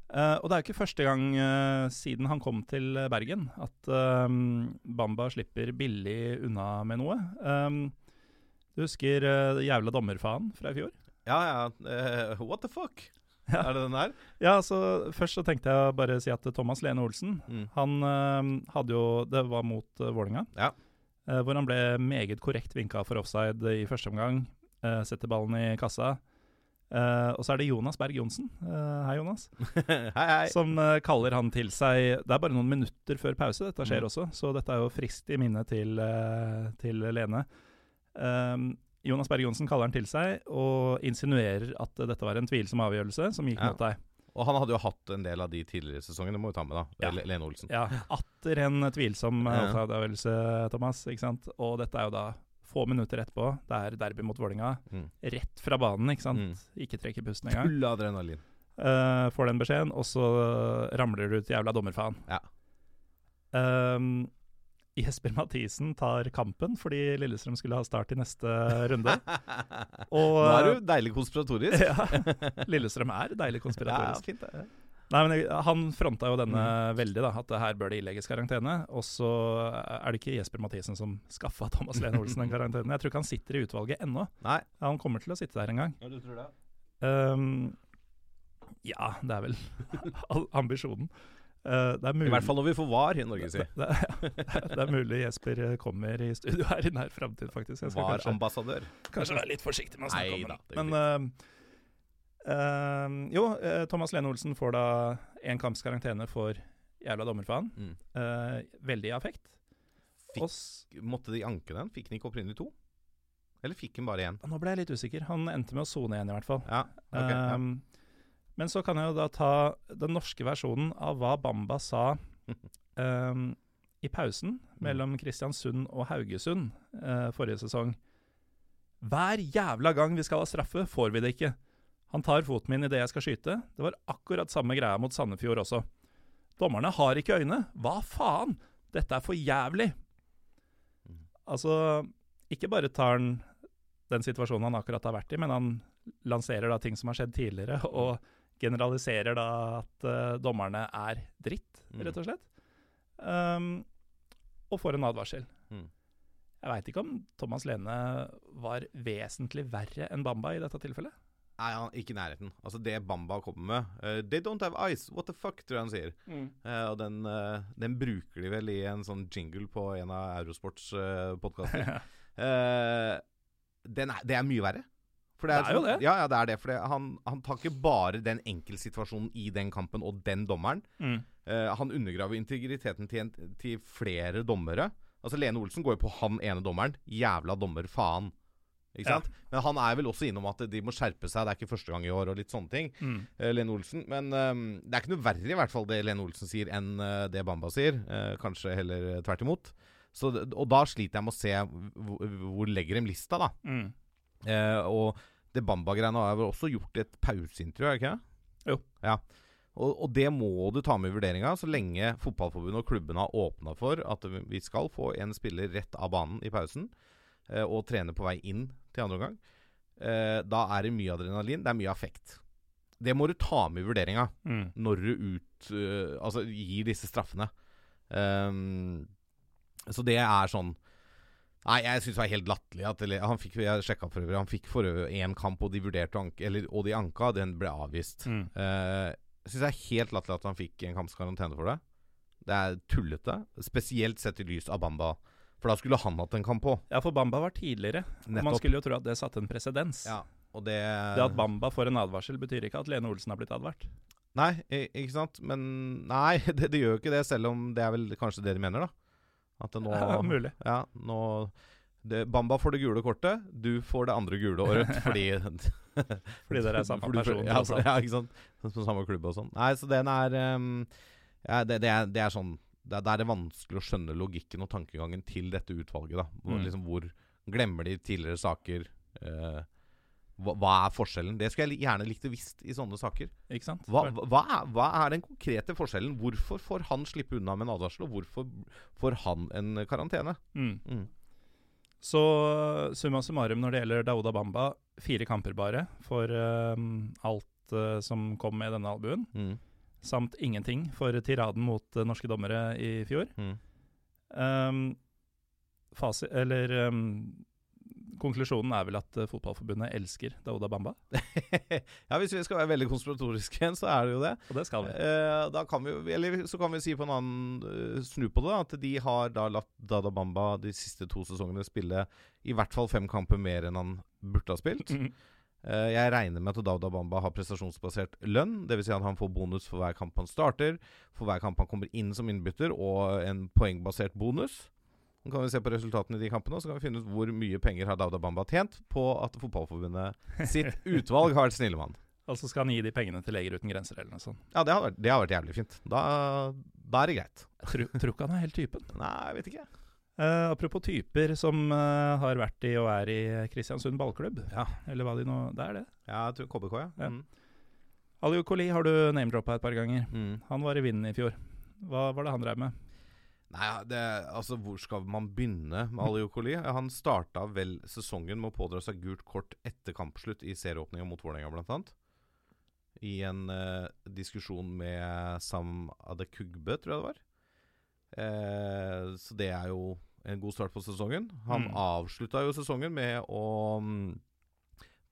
Uh, og det er jo ikke første gang uh, siden han kom til Bergen at eh, Bamba slipper billig unna med noe. Um, du husker uh, jævla dommerfaen fra i fjor? Ja, ja. Uh, what the fuck? Ja. Er det den der? Ja, så Først så tenkte jeg å bare si at Thomas Lene Olsen Mm. Han uh, hadde jo Det var mot uh, Vålinga. Ja. uh, hvor han ble meget korrekt vinka for offside i første omgang. eh, setter ballen i kassa. Eh, og så er det Jonas Berg Johnsen, eh, hei Jonas, hei, hei. som eh, kaller han til seg Det er bare noen minutter før pause dette skjer Mm. også, så dette er jo friskt i minnet til, eh, til Lene. Um, Jonas Berg Johnsen kaller han til seg og insinuerer at dette var en tvilsom avgjørelse som gikk Ja. mot deg. Og han hadde jo hatt en del av de tidligere sesongene, må vi ta med, da. Ja. Lene Olsen. Ja, atter en tvilsom eh, Ja. offside-avgjørelse, Thomas. Ikke sant? Og dette er jo da få minutter etterpå. Det er derby mot Vålinga. Mm. Rett fra banen, ikke sant. Mm. Ikke trekke pusten engang. Full adrenalin. Uh, får den beskjeden, og så ramler du ut jævla dommerfaen. Ja. Um, Jesper Mathisen tar kampen fordi Lillestrøm skulle ha start i neste runde. Og, Nå er du deilig konspiratorisk. ja, Lillestrøm er deilig Ja, konspiratorisk. fint det. Nei, men Han fronta jo denne Mm. veldig, da, at her bør det ilegges karantene. Og så er det ikke Jesper Mathisen som skaffa Thomas Lene Olsen den karantenen. Jeg tror ikke han sitter i utvalget ennå. Nei. Ja, han kommer til å sitte der en gang. Ja, du tror det? Um, ja, det er vel ambisjonen. Mulig I hvert fall når vi får var i Norge, si. det, det, det er mulig Jesper eh, kommer i studio her i nær framtid, faktisk. Jeg skal Var kanskje, kanskje være litt forsiktig med å snakke Nei om det. Men uh, jo, Thomas Lene Olsen får da én kamps karantene for jævla dommerfaen. Mm. Uh, veldig i affekt. Fikk- Måtte de anke den? Fikk den ikke opprinnelig to? Eller fikk den bare én? nå ble jeg litt usikker. Han endte med å sone igjen, i hvert fall. Ja. ok, ja. Men så kan jeg jo da ta den norske versjonen av hva Bamba sa um, i pausen mellom Kristiansund og Haugesund uh, forrige sesong. Hver jævla gang vi skal ha straffe, får vi det ikke. Han tar foten min idet jeg skal skyte. Det var akkurat samme greia mot Sandefjord også. Dommerne har ikke øyne. Hva faen? Dette er for jævlig. Mm. Altså, ikke bare tar han den situasjonen han akkurat har vært i, men han lanserer da ting som har skjedd tidligere, og generaliserer da at uh, dommerne er dritt, Mm. rett og slett. Um, og får en advarsel. Mm. Jeg veit ikke om Thomas Lene var vesentlig verre enn Bamba i dette tilfellet. Nei, han, ikke i nærheten. Altså Det Bamba kommer med uh, They don't have eyes, what the fuck, tror jeg han sier. Eh, og den, uh, den bruker de vel i en sånn jingle på en av Eurosports uh, podkaster. den er, det er mye verre. For Det er jo sånn- det. Ja, ja, det er det. For det, han, han tar ikke bare den enkeltsituasjonen i den kampen og den dommeren. Mm. Uh, han undergraver integriteten til, en, til flere dommere. Altså Lene Olsen går jo på han ene dommeren. Jævla dommer, faen. Ikke Ja. sant? Men han er vel også innom at de må skjerpe seg. Det er ikke første gang i år, og litt sånne ting. Mm. eh, Lene Olsen. Men um, det er ikke noe verre, i hvert fall, det Lene Olsen sier, enn uh, det Bamba sier. Kanskje heller tvert imot. Så, og da sliter jeg med å se hvor, hvor legger de lista, da. Mm. Eh, og det Bamba-greiene har vel også gjort et pauseintervju, er det ikke det? Jo. Ja. Og, og det må du ta med i vurderinga, så lenge Fotballforbundet og klubbene har åpna for at vi skal få en spiller rett av banen i pausen, eh, og trene på vei inn til andre omgang. Eh, da er det mye adrenalin, det er mye affekt. Det må du ta med i vurderinga Mm. når du ut, uh, altså, gir disse straffene. Um, så det er sånn Nei, jeg syns det var helt latterlig at han fikk, Jeg sjekka for øvrig. Han fikk for øvrig én kamp, og de vurderte anke, eller, og de anka. Den ble avvist. Mm. Uh, jeg syns det er helt latterlig at han fikk en kamps karantene for det. Det er tullete. Spesielt sett i lys av Bamba. For da skulle han hatt en kamp på. Ja, for Bamba var tidligere. og Man skulle jo tro at det satte en presedens. Ja, og det Det at Bamba får en advarsel, betyr ikke at Lene Olsen har blitt advart. Nei, ikke sant? Men nei, det, det gjør jo ikke det, selv om det er vel kanskje det de mener, da. At det nå Ja, mulig. Ja, nå det, Bamba får det gule kortet, du får det andre gule og rødt fordi Fordi dere er samme person, Ja, for, ja, ikke sant. På samme klubb og sånn. Nei, så den er um, ja, det, det, er, det er sånn det er, det vanskelig å skjønne logikken og tankegangen til dette utvalget. da Mm. liksom, hvor glemmer de tidligere saker? eh, hva, hva er forskjellen? Det skulle jeg gjerne likt å visst i sånne saker. Ikke sant? Hva, hva, hva, er, hva er den konkrete forskjellen? Hvorfor får han slippe unna med en advarsel, og hvorfor får han en karantene? Mm. Mm. Så summa summarum når det gjelder Dauda Bamba, fire kamper bare for ehm, alt uh, som kom med denne albuen. Mm. Samt ingenting for tiraden mot uh, norske dommere i fjor. Mm. Um, fase, eller ehm, konklusjonen er vel at eh, Fotballforbundet elsker Dauda Bamba. ja, Hvis vi skal være veldig konspiratoriske igjen, så er det jo det. Og det skal vi. Eh, da kan vi, eller så kan vi si på en annen eh, snu på det, at de har da latt Dauda Bamba de siste to sesongene spille i hvert fall fem kamper mer enn han burde ha spilt. Mm. Eh, jeg regner med at Dauda Bamba har prestasjonsbasert lønn. Dvs. Si at han får bonus for hver kamp han starter, for hver kamp han kommer inn som innbytter, og en poengbasert bonus. Så kan vi se på resultatene i de kampene, og så kan vi finne ut hvor mye penger har Dauda Bamba tjent på at Fotballforbundet sitt utvalg har vært snille med han. Altså skal han gi de pengene til Leger uten grenser eller noe sånt. Ja, det har vært, det har vært jævlig fint. Da, da er det greit. Tror, tror ikke han er helt typen. Nei, jeg vet ikke. Uh, apropos typer som uh, har vært i og er i Kristiansund ballklubb. Ja, Eller hva de nå Det er det. ja jeg tror KBK, ja. Ja. Mm. Aliou Koli har du name-droppa et par ganger. Mm. Han var i vinden i fjor. Hva var det han drev med? Nei, det, altså hvor skal man begynne med Ali Okoli? Han starta vel sesongen med å pådra seg gult kort etter kampslutt i serieåpninga mot Vålerenga, blant annet. I en eh, diskusjon med Sam Adekugbe, tror jeg det var. Eh, så det er jo en god start på sesongen. Han Mm. avslutta jo sesongen med å mm,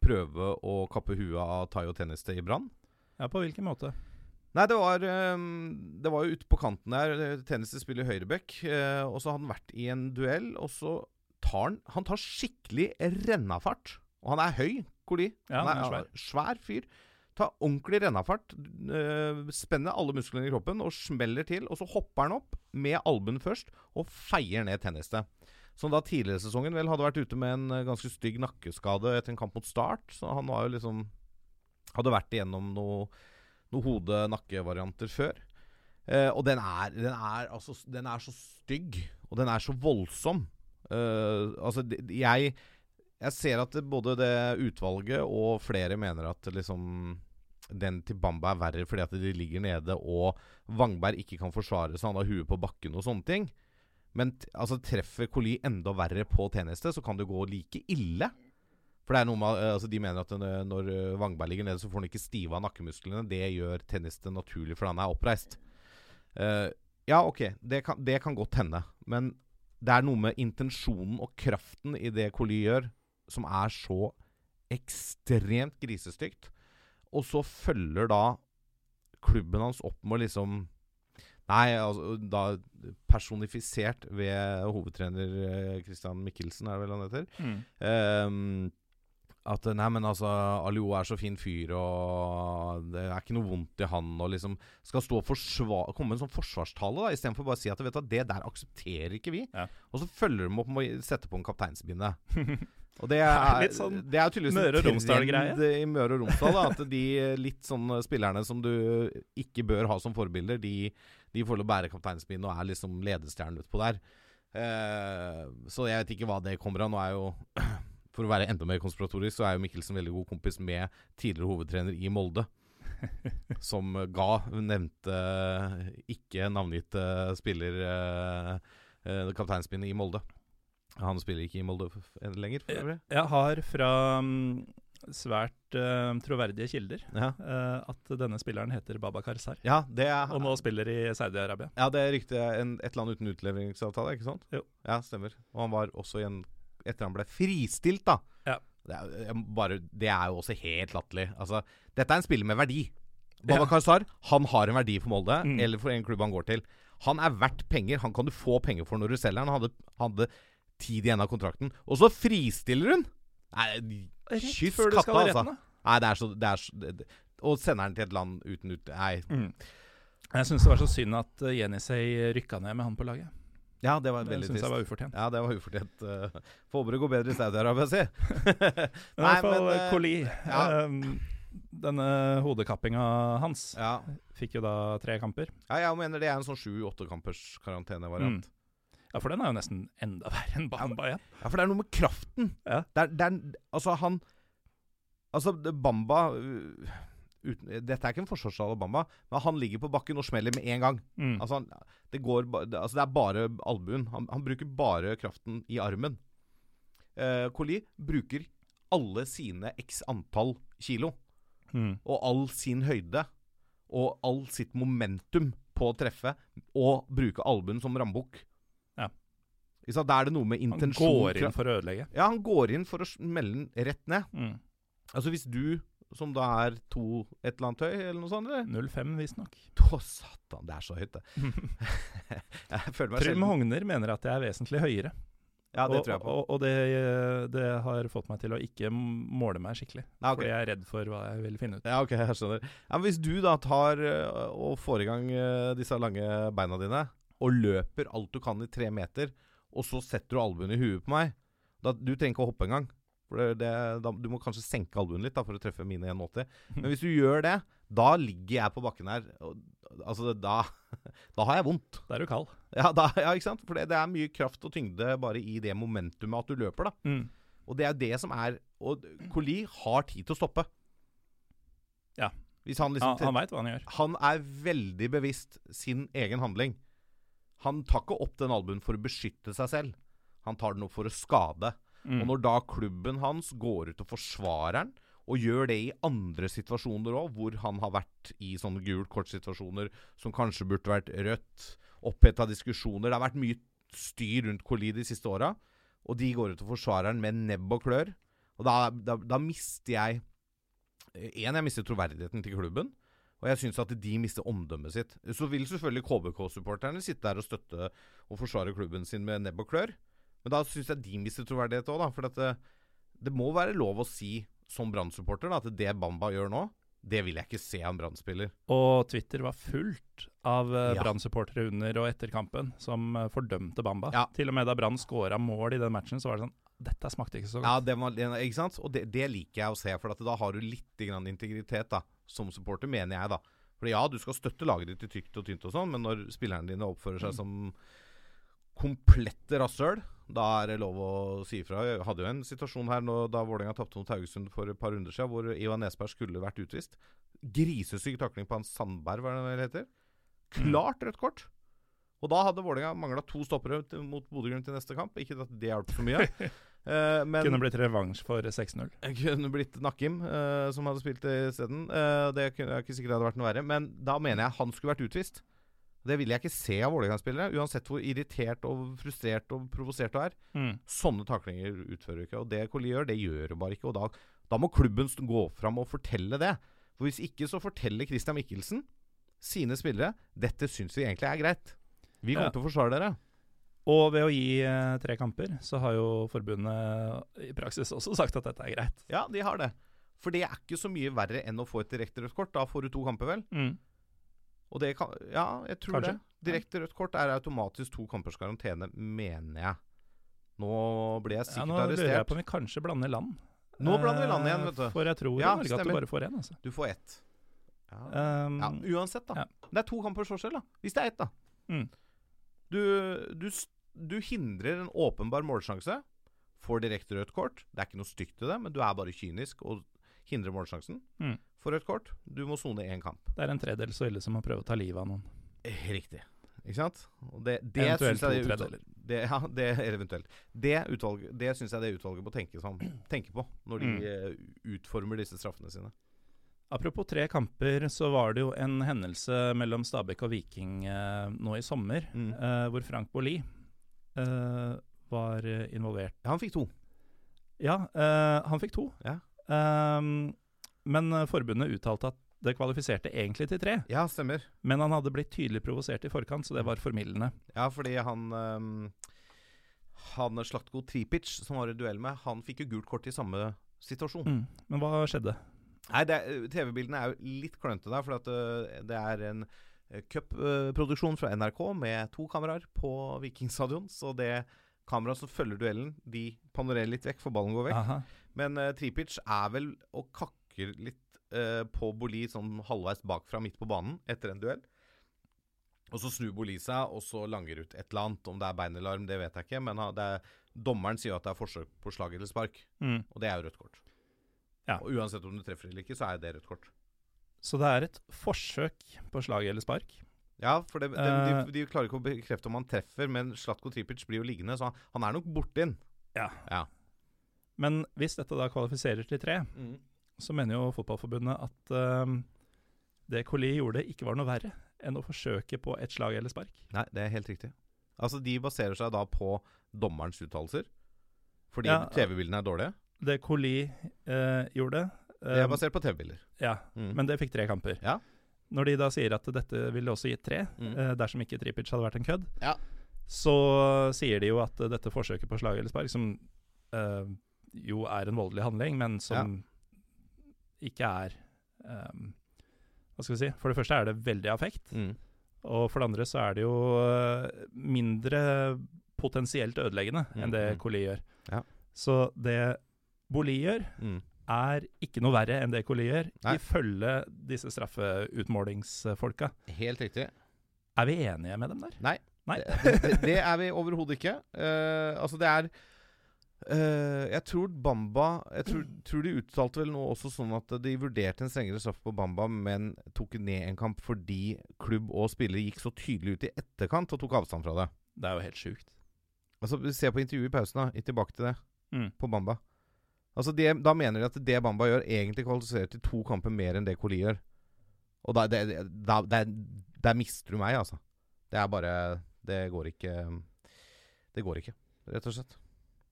prøve å kappe huet av Tayo Tenniste i Brann. Ja, på hvilken måte? Nei, det var, ehm, det var jo ute på kanten der. Tenniste spiller høyreback. eh, og så har han vært i en duell, og så tar han Han tar skikkelig rennafart. Og han er høy, Koli. Ja, han han er, svær. svær fyr. Tar ordentlig rennafart. eh, spenner alle musklene i kroppen og smeller til. Og så hopper han opp med albuen først og feier ned Tenniste. Som da tidligere i sesongen vel hadde vært ute med en eh, ganske stygg nakkeskade etter en kamp mot Start. Så han var jo liksom Hadde vært igjennom noe noen hode-nakke-varianter før. Eh, og den er, den, er, altså, den er så stygg, og den er så voldsom. Eh, altså, jeg, jeg ser at både det utvalget og flere mener at liksom den til Bamba er verre fordi at de ligger nede og Wangberg ikke kan forsvare seg, han har huet på bakken og sånne ting. Men altså, treffer Coli enda verre på tjeneste, så kan det gå like ille. For det er noe med, altså De mener at når Vangberg Wangberg ligger nede, så får han ikke stive av nakkemusklene. Det gjør tennis det naturlig, for han er oppreist. Uh, ja, ok, det kan, det kan godt hende. Men det er noe med intensjonen og kraften i det Coly gjør, som er så ekstremt grisestygt. Og så følger da klubben hans opp med liksom Nei, altså da personifisert ved hovedtrener eh, Christian Mikkelsen, er det vel han heter. Mm. Ehm, at nei, men altså Alio er så fin fyr, og det er ikke noe vondt i han. Og liksom skal stå og komme med en sånn forsvarstale, da istedenfor bare å si at vet du, det der aksepterer ikke vi. Ja. Og så følger de opp med å sette på en kapteinsbinde. Og det Det er er, litt sånn det er tydeligvis Møre og Romsdal-greie. i Møre og Romsdal. Da, at de litt sånn spillerne som du ikke bør ha som forbilder, de, de får lov å bære kapteinspinn og er liksom ledestjernen utpå der. Uh, så jeg vet ikke hva det kommer av. Nå er jo For å være enda mer konspiratorisk, så er jo Mikkelsen veldig god kompis med tidligere hovedtrener i Molde. Som ga nevnte ikke navngitte spiller eh, eh, kapteinspinnet i Molde. Han spiller ikke i Molde lenger, for øvrig. Jeg har fra mm, svært uh, troverdige kilder Ja. uh, at denne spilleren heter Baba Karsar. Ja, er, Og nå spiller i Saudi-Arabia. ja, det er riktig. En, et land uten utleveringsavtale, ikke sant? Jo. Ja, stemmer. Og han var også i en Etter han ble fristilt, da. Ja. Det er, bare, det er jo også helt latterlig. Altså, dette er en spiller med verdi. Baba Ja. Karsar han har en verdi for Molde, Mm. eller for en klubb han går til. Han er verdt penger. Han kan du få penger for når du selger han. Han hadde, hadde tid igjen av kontrakten. Og så fristiller hun! Nei, kyss katta, altså. Nei, det er så, det er så det, Og sender den til et land uten ut... Nei. Mm. Jeg syns det var så synd at Jenny Jenisej rykka ned med han på laget. Ja, det var Det veldig syns trist. jeg var ufortjent. Ja, det var ufortjent. Uh, Får håpe det går bedre i Saudi-Arabia, si. Men i hvert fall Koli. Coli. ja. um, denne hodekappinga hans ja. fikk jo da tre kamper. ja, jeg mener det er en sånn sju-åtte kampers karantenevariant. Ja, for den er jo nesten enda verre enn Bamba igjen. Ja, for det er noe med kraften. Ja. Det er, det er Altså, han Altså, det- Bamba uh, uten, Dette er ikke en forsvarsdal av Bamba, men han ligger på bakken og smeller med en gang. Mm. Altså, han, det, går, det, altså, det er bare albuen. Han, han bruker bare kraften i armen. Uh, Coli bruker alle sine x antall kilo. Mm. og all sin høyde og all sitt momentum på å treffe og bruke albuen som rambukk. Ja. Da er det noe med intensjon Han går inn for å ødelegge. Ja, han går inn for å smelle den rett ned. Mm. Altså hvis du, som da er to et eller annet høy, eller noe sånt eller? 0-5, visstnok. Å, satan, det er så høyt, det. jeg føler meg Trym Hogner mener at jeg er vesentlig høyere. Ja, det og, tror jeg på. Og, og det, det har fått meg til å ikke måle meg skikkelig. Ja, okay. Fordi jeg er redd for hva jeg vil finne ut. Ja, ok, jeg skjønner. Ja, men hvis du da tar øh, og får i gang øh, disse lange beina dine, og løper alt du kan i tre meter, og så setter du albuen i huet på meg da, Du trenger ikke å hoppe engang. For det, da, du må kanskje senke albuen litt da, for å treffe mine 1,80. Men hvis du gjør det, da ligger jeg på bakken her. Og, altså, da, da har jeg vondt. Da er du kald. Ja, da, ja ikke sant? For det, det er mye kraft og tyngde bare i det momentumet at du løper, da. Mm. Og det er det som er Og Coli har tid til å stoppe. Ja. Hvis han liksom Han, han veit hva han gjør. han er veldig bevisst sin egen handling. Han tar ikke opp den albuen for å beskytte seg selv. Han tar den opp for å skade. Mm. Og når da klubben hans går ut og forsvarer han, og gjør det i andre situasjoner òg, hvor han har vært i sånne gult kort-situasjoner som kanskje burde vært rødt, oppheta diskusjoner Det har vært mye styr rundt Coli de siste åra, og de går ut og forsvarer han med nebb og klør. Og da, da, da mister jeg En, jeg mister troverdigheten til klubben. Og jeg syns at de mister omdømmet sitt. Så vil selvfølgelig KBK-supporterne sitte der og støtte og forsvare klubben sin med nebb og klør. Men da syns jeg de mister troverdighet òg, da. For at det, det må være lov å si som Brann-supporter at det Bamba gjør nå, det vil jeg ikke se av en Brann-spiller. Og Twitter var fullt av uh, Ja. Brann-supportere under og etter kampen som eh, fordømte Bamba. Ja. Til og med da Brann scora mål i den matchen, så var det sånn Dette smakte ikke så Ja, godt. det var, ikke sant? Og det, det liker jeg å se, for at da har du litt grann integritet da, som supporter, mener jeg. da. For ja, du skal støtte laget ditt i tykt og tynt og sånn, men når spillerne dine oppfører seg som komplette rasshøl, da er det lov å si ifra. Jeg hadde jo en situasjon her nå, da Vålerenga tapte mot Haugesund for et par runder siden, hvor Ivan Nesberg skulle vært utvist. Grisesyk takling på han Sandberg, hva det heter. Klart rødt kort. Og da hadde Vålerenga mangla to stoppere mot Bodø-Glimt til neste kamp. Ikke at det hjalp så mye. Eh, men Kunne blitt revansj for 6-0. kunne blitt Nakim, eh, som hadde spilt isteden. Uh, det kunne, jeg er ikke sikkert det hadde vært noe verre. Men da mener jeg han skulle vært utvist. Det vil jeg ikke se av Vålerenga-spillere, uansett hvor irritert og frustrert og provosert du er. Mm. Sånne taklinger utfører du ikke. Og det Colli gjør, det gjør du bare ikke. Og da, da må klubben gå fram og fortelle det. For hvis ikke, så forteller Christian Mikkelsen sine spillere dette syns vi egentlig er greit. Vi kommer Ja. til å forsvare dere. Og ved å gi eh, tre kamper, så har jo forbundet i praksis også sagt at dette er greit. Ja, de har det. For det er ikke så mye verre enn å få et direkte rødt kort. Da får du to kamper, vel. Mm. Og det kan Ja, jeg tror Kanskje. det. Direkte rødt kort er automatisk to kampers karantene, mener jeg. Nå blir jeg sikkert arrestert. Ja, nå lurer jeg på om vi kanskje blander land. Nå blander vi land igjen, Eh, vet du. For jeg tror Ja, i Norge at du bare får én. Altså. Du får ett. Ja. Um, ja, uansett, da. ja. Det er to kampers forskjell, da. Hvis det er ett, da. Mm. Du, du, du hindrer en åpenbar målsjanse. Får direkte rødt kort. Det er ikke noe stygt i det, men du er bare kynisk og hindrer målsjansen. Mm. Får rødt kort. Du må sone én kamp. det er en tredel så ille som å prøve å ta livet av noen. Riktig. Ikke sant? Det, det Eventuelt jeg to utvalget- Det, ja, det er eventuelt. Det, utvalget, det syns jeg det utvalget må tenke, som, tenke på når de Mm. eh, utformer disse straffene sine. Apropos tre kamper, så var det jo en hendelse mellom Stabæk og Viking eh, nå i sommer, Mm. eh, hvor Frank Bolli eh, var eh, involvert. Ja, han fikk to. Ja, eh, han fikk to. Ja. Ehm, men eh, forbundet uttalte at det kvalifiserte egentlig til tre. Ja, stemmer. Men han hadde blitt tydelig provosert i forkant, så det var formildende. Ja, fordi han um, Han Slatko Tripic, som var i duell med, han fikk jo gult kort i samme situasjon. Mm. Men hva skjedde? Nei, TV-bildene er jo litt klønete der, for øh, det er en cupproduksjon fra NRK med to kameraer på Vikingstadion. Så det kameraet som følger duellen, de panorerer litt vekk, for ballen går vekk. Aha. Men uh, Tripic er vel og kakker litt eh, på Boli sånn halvveis bakfra midt på banen etter en duell. Og så snur Boli seg, og så langer ut et eller annet. Om det er bein eller arm, det vet jeg ikke. Men det er, dommeren sier at det er forsøk på slag eller spark, Mm. og det er jo rødt kort. Ja. Og uansett om du treffer eller ikke, så er det rødt kort. Så det er et forsøk på slag eller spark. Ja, for det, de, Eh. de, de klarer ikke å bekrefte om han treffer, men Slatko Tripic blir jo liggende, så han, han er nok borti den. Ja. Ja. Men hvis dette da kvalifiserer til tre, så mener jo Fotballforbundet at ehm, det Colli gjorde, ikke var noe verre enn å forsøke på et slag eller spark. Nei, det er helt riktig. Altså, de baserer seg da på dommerens uttalelser. Fordi Ja, TV-bildene er dårlige. Det Colli eh, gjorde Det er ehm, basert på TV-bilder. Ja, Mm. men det fikk tre kamper. Ja. Når de da sier at dette ville også gitt tre, Mm. eh, dersom ikke Tripic hadde vært en kødd, Ja. så sier de jo at eh, dette forsøket på slag eller spark, som eh, jo er en voldelig handling, men som ikke er um, Hva skal vi si? For det første er det veldig affekt. Mm. Og for det andre så er det jo eh, mindre potensielt ødeleggende Mm, enn det Coli gjør. Ja. Så det Boli gjør, Mm. er ikke noe verre enn det Coli gjør, Nei. ifølge disse straffeutmålingsfolka. Helt riktig. Er vi enige med dem der? Nei. Nei. Det, det, det er vi overhodet ikke. Uh, altså, det er eh, Jeg tror Bamba Jeg tror, tror de uttalte vel noe også sånn at de vurderte en strengere straff på Bamba, men tok ned en kamp fordi klubb og spillere gikk så tydelig ut i etterkant og tok avstand fra det. Det er jo helt sjukt. Altså, Se på intervjuet i pausen, da. Tilbake til det. Mm. På Bamba. Altså, de, Da mener de at det Bamba gjør, egentlig kvalifiserer til to kamper mer enn det Coli gjør. Og da, det- da, der, der mister du meg, altså. Det er bare Det går ikke Det går ikke, rett og slett.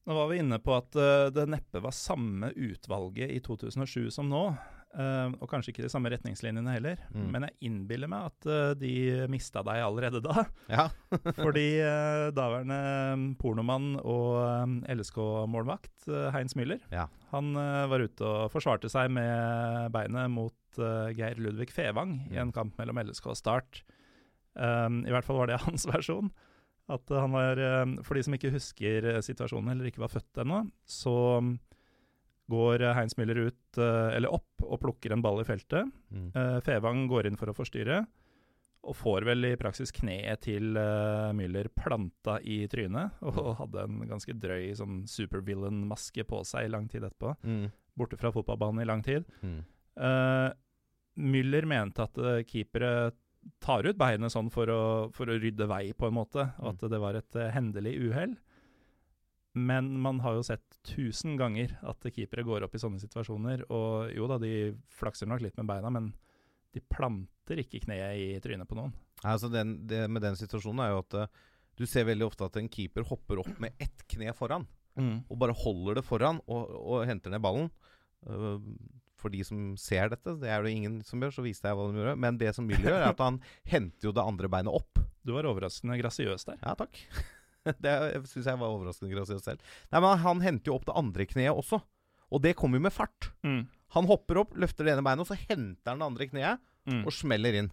Nå var vi inne på at eh, det neppe var samme utvalget i 2007 som nå. eh, og kanskje ikke de samme retningslinjene heller. Mm. Men jeg innbiller meg at eh, de mista deg allerede da. Ja. Fordi daværende pornomann og LSK-målvakt Heinz Müller Ja. Han var ute og forsvarte seg med beinet mot Geir Ludvig Fevang i en Mm. kamp mellom LSK og Start. I hvert fall var det hans versjon. At han var, eh, For de som ikke husker eh, situasjonen eller ikke var født ennå, så mm, går eh, Heinz Müller ut, eller opp, og plukker en ball i feltet. Mm. Fevang går inn for å forstyrre, Og får vel i praksis kneet til Müller planta i trynet, og hadde en ganske drøy sånn supervillain-maske på seg i lang tid etterpå. Mm. Borte fra fotballbanen i lang tid. Mm. Uh, Müller mente at keepere tar ut beinet sånn for å, for å, rydde vei, på en måte, at det var et uh, hendelig uhell. Men man har jo sett tusen ganger at keepere går opp i sånne situasjoner. Og jo da, de flakser nok litt med beina, men de planter ikke kneet i trynet på noen. Altså den, det med den situasjonen er jo at uh, du ser veldig ofte at en keeper hopper opp med ett kne foran. Mm. Og bare holder det foran og, og henter ned ballen. Uh, for de som ser dette, det er det ingen som gjør, så viste jeg hva de gjorde. Men det som Müller gjør, er at han henter jo det andre beinet opp. Du var overraskende grasiøs der. Ja, takk. det syns jeg var overraskende grasiøs selv. Nei, men Han henter jo opp det andre kneet også. Og det kommer jo med fart. Mm. Han hopper opp, løfter det ene beinet, og så henter han det andre kneet Mm. og smeller inn.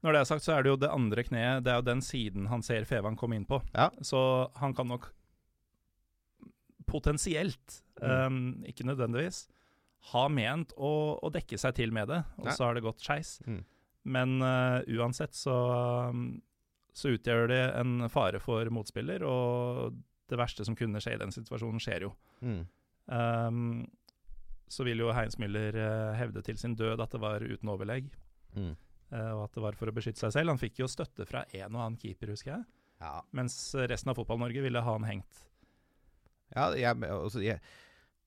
Når det er sagt, så er det jo det andre kneet Det er jo den siden han ser Fevang komme inn på. Ja. Så han kan nok potensielt, Mm. um, ikke nødvendigvis, ha ment å, å dekke seg til med det, og så har det gått skeis. Mm. Men uh, uansett så, um, så utgjør det en fare for motspiller, og det verste som kunne skje i den situasjonen, skjer jo. Mm. Um, så vil jo Heinz Müller uh, hevde til sin død at det var uten overlegg, Mm. uh, og at det var for å beskytte seg selv. Han fikk jo støtte fra en og annen keeper, husker jeg, Ja, mens resten av Fotball-Norge ville ha han hengt. ja jeg, altså, jeg,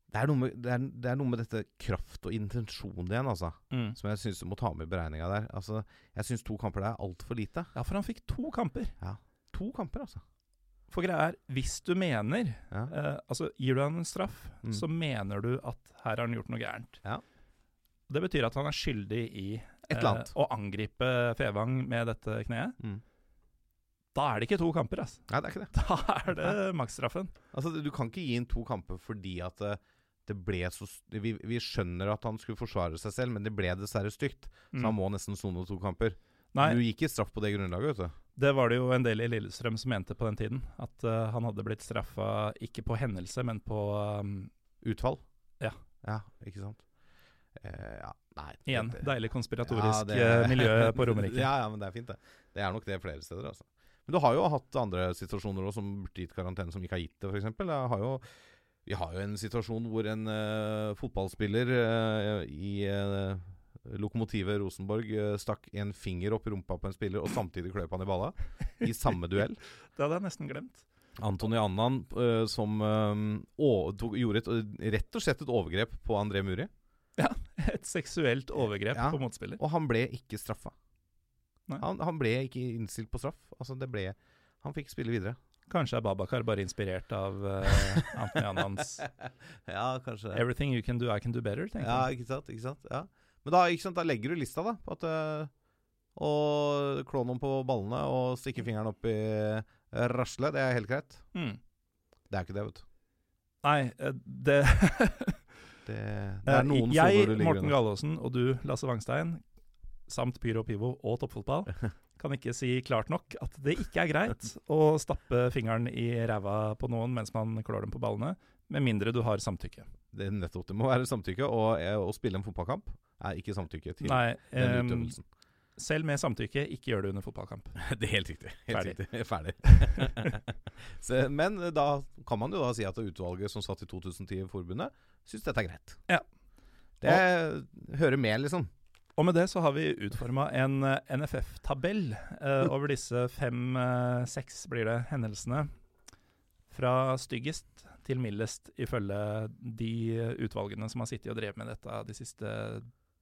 det, er med, det, er, det er noe med dette kraft og intensjon igjen, altså. Som jeg syns du må ta med i beregninga der. Altså, jeg syns to kamper der er altfor lite. Ja, for han fikk to kamper. To kamper, altså. For greia er, hvis du mener Ja. eh, Altså, gir du han en straff, Mm. så mener du at her har han gjort noe gærent. Ja. Det betyr at han er skyldig i annet. å angripe Fevang med dette kneet. Mm. Da er det ikke to kamper, altså. Nei, det er ikke det. Da er det maksstraffen. Altså, du kan ikke gi inn to kamper fordi at det, ble så vi, vi skjønner at han skulle forsvare seg selv, men det ble dessverre stygt. Så han Mm. må nesten sone to kamper. Nei, Du gikk i straff på det grunnlaget, vet du. det var det jo en del i Lillestrøm som mente på den tiden. At uh, han hadde blitt straffa ikke på hendelse, men på um, Utfall. Ja. Ja, ikke sant. Uh, ja, nei Igjen, det- deilig konspiratorisk Ja, det- eh, miljø på Romerike. ja, ja, men det er fint, det. Det er nok det flere steder, altså. Men du har jo hatt andre situasjoner også, som burde gitt karantene, som ikke har gitt det, f.eks. Vi har jo en situasjon hvor en uh, fotballspiller uh, i uh, lokomotivet Rosenborg stakk en finger opp i rumpa på en spiller og samtidig kløp han i balla. I samme duell. Det hadde jeg nesten glemt. Antony Annan som tok, gjorde et, rett og slett et overgrep på André Muri. Ja, Et seksuelt overgrep Ja. på motspiller. Og han ble ikke straffa. Han, han ble ikke innstilt på straff. Altså det ble Han fikk spille videre. Kanskje er Babakar bare inspirert av uh, Anthony Annans ja, kanskje 'Everything you can do, I can do better'. tenker Ja, jeg. ikke sant? Ikke sant? Ja. Men da, ikke sant? da legger du lista, da. På at uh, Å klå noen på ballene og stikke fingeren opp i raslet. rasle, det er helt greit. Mm. Det er ikke det, vet du. Nei, eh, det Det, det er noen Jeg, soner du ligger Morten. Gallaasen og du, Lasse Wangstein, samt Pyro Pivo og toppfotball, kan ikke si klart nok at det ikke er greit å stappe fingeren i ræva på noen mens man klår dem på ballene, med mindre du har samtykke. Det er nettopp det må være samtykke. Og eh, å spille en fotballkamp er ikke samtykke til Nei, den utøvelsen. utøvelsen. selv med samtykke, ikke gjør det under fotballkamp. Det er helt riktig. Helt Ferdig. riktig. Ferdig. Så, men da kan man jo da si at utvalget som satt i 2010 i forbundet, syns dette er greit. Ja. Det hører med, liksom. Og med det så har vi utforma en eh, NFF-tabell eh, over disse fem-seks, blir det, hendelsene. Fra styggest til mildest, ifølge de utvalgene som har sittet og drevet med dette de siste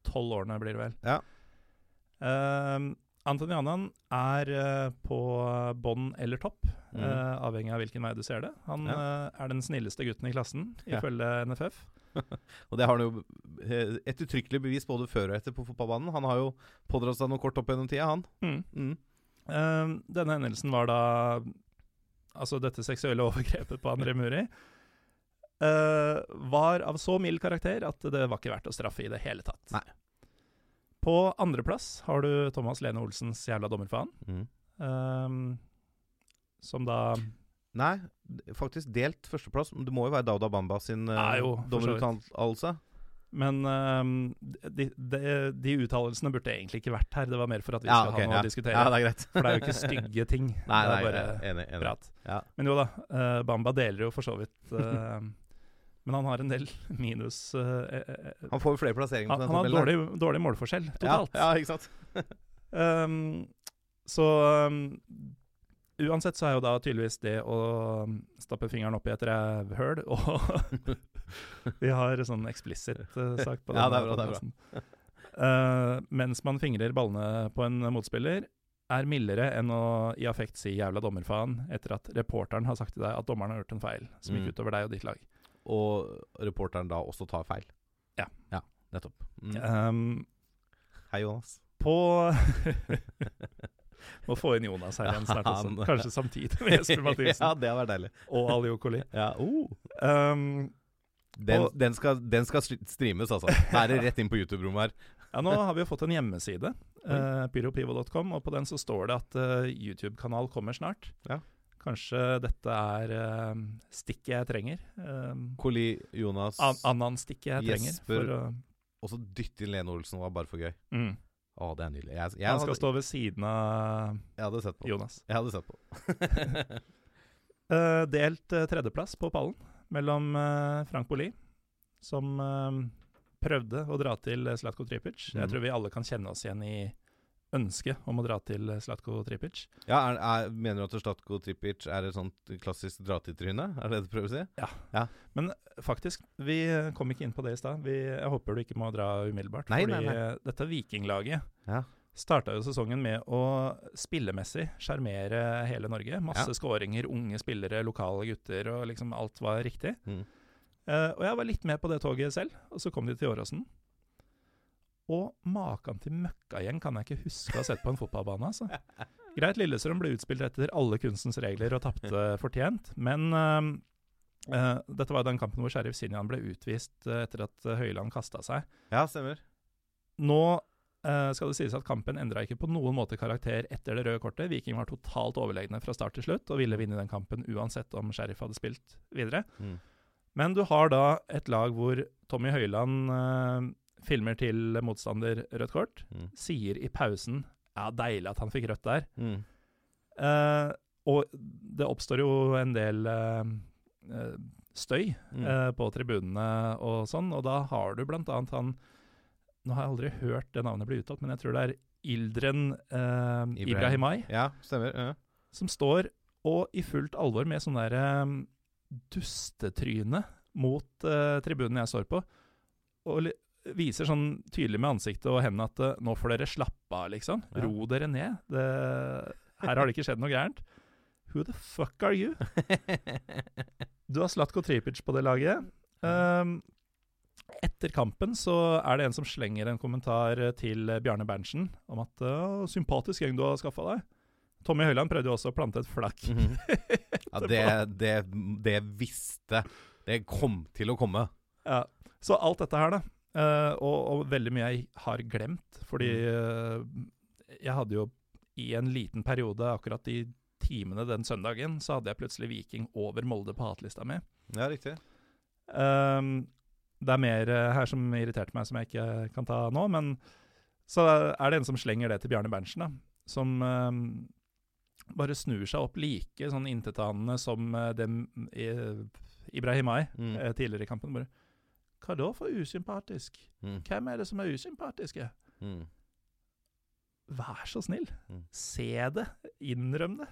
tolv årene, blir det vel. Ja. Uh, Antony Annan er eh, på bånn eller topp, mm. eh, avhengig av hvilken vei du ser det. Han eh, er den snilleste gutten i klassen, Ja. ifølge NFF. Og det har han jo eh, et uttrykkelig bevis både før og etter på fotballbanen. Han har jo pådratt seg noe kort opp gjennom tida, han. Mm. Mm. Eh, denne hendelsen var da Altså dette seksuelle overgrepet på André Muri. uh, var av så mild karakter at det var ikke verdt å straffe i det hele tatt. Nei. På andreplass har du Thomas Lene Olsens jævla dommerfaen. Mm. eh, som da Nei, faktisk delt førsteplass. Men Det må jo være Dauda Bamba sin uh, dommeruttalelse. Men um, de, de, de uttalelsene burde egentlig ikke vært her. Det var mer for at vi Ja, skal okay, ha noe ja. å diskutere. Ja, det er greit. For det er jo ikke stygge ting. Nei, det er bare enig. enig. prat. Ja. Men jo da, uh, Bamba deler jo for så vidt uh, Men han har en del minus uh, Han får jo flere plasseringer Han, han har dårlig, dårlig målforskjell totalt. ja, ikke sant? Um, så um, uansett så er jo da tydeligvis det å um, stappe fingeren opp i et rævhøl og Vi har sånn eksplisitt uh, på på Ja, det er bra, det er bra. Uh, mens man fingrer ballene på en motspiller, er mildere enn å i affekt si 'jævla dommerfaen' etter at reporteren har sagt til deg at dommeren har gjort en feil som Mm. gikk utover deg og ditt lag. Og reporteren da også tar feil. Ja. Ja, nettopp. Mm. Um, Hei, Jonas. på Må få inn Jonas her igjen snart også. Kanskje samtidig med Jesper Mathisen. ja, det har vært deilig. og Ali Okoli. Ja, oh. Um, den, Og- den, skal, den skal streames, altså. Da er det rett inn på YouTube-rommet her. ja, nå har vi jo fått en hjemmeside, uh, pyropivo.com, og på den så står det at uh, YouTube-kanal kommer snart. Ja. Kanskje dette er uh, stikket jeg trenger. Um, Koli, Jonas an Anan-stikket jeg trenger. Jesper. For uh, Og så dytte inn Lene Olsen var bare for gøy. mm. Å, det er nydelig. Jeg, jeg, Han skal hadde, stå ved siden av jeg hadde sett på. Jonas. Jeg hadde sett på. Uh, delt uh, tredjeplass på pallen mellom uh, Frank Boli, som prøvde å dra til Slatko Tripic. Jeg Mhm. tror vi alle kan kjenne oss igjen i ønsket om å dra til Slatko Tripic. Ja, er, er, Mener du at Slatko Tripic er et sånt klassisk dra-til-tryne? Er det det du prøver å si? Ja, Men faktisk, vi uh, kom ikke inn på det i stad. Jeg håper du ikke må dra umiddelbart. Nei, fordi nei, nei. dette vikinglaget Ja. starta jo sesongen med å spillemessig sjarmere hele Norge. Masse Ja. skåringer, unge spillere, lokale gutter, og liksom alt var riktig. Mm. Uh, og jeg var litt med på det toget selv, og så kom de til Åråsen. Og maken til møkkagjeng kan jeg ikke huske å ha sett på en fotballbane, altså. Greit, Lillestrøm ble utspilt etter alle kunstens regler og tapte fortjent, men uh, uh, dette var den kampen hvor Sheriff Sinjan ble utvist uh, etter at Høyland kasta seg. ja, stemmer. Nå skal det sies at kampen endra ikke på noen måte karakter etter det røde kortet. Viking var totalt overlegne fra start til slutt og ville vinne den kampen uansett om Sheriff hadde spilt videre. Mm. Men du har da et lag hvor Tommy Høyland filmer til motstander rødt kort, Mm. sier i pausen ja, deilig at han fikk rødt der. Mm. Uh, og det oppstår jo en del eh, støy Mm. uh, på tribunene og sånn, og da har du blant annet han Nå har jeg aldri hørt det navnet bli uttalt, men jeg tror det er Ildren Ibrahim. Ibrahimai, Ja, stemmer. Ja. som står og i fullt alvor med sånn der eh, dustetryne mot tribunen jeg står på, og viser sånn tydelig med ansiktet og hendene at eh, nå får dere slappe av, liksom. Ro dere ned. Det, her har det ikke skjedd noe gærent. Who the fuck are you? Du har Slatko Tripic på det laget. Um, etter kampen så er det en som slenger en kommentar til eh, Bjarne Berntsen om at uh, 'sympatisk gjeng du har skaffa deg'. Tommy Høiland prøvde jo også å plante et flakk. Mm -hmm. Ja, det, det, det visste Det kom til å komme. Ja, så alt dette her, da, eh, og, og veldig mye jeg har glemt, fordi uh, jeg hadde jo i en liten periode, akkurat de timene den søndagen, så hadde jeg plutselig Viking over Molde på hatlista mi. Ja, riktig. Ehm, det er mer eh, her som irriterte meg, som jeg ikke kan ta nå. Men så er det en som slenger det til Bjarne Berntsen, da. Som ehm, bare snur seg opp like sånn intetanende som uh, dem i, Ibrahimai Mm. tidligere i kampen. Bare Hva da for usympatisk? Mm. Hvem er det som er usympatiske? Mm. Vær så snill, Mm. se det. Innrøm det.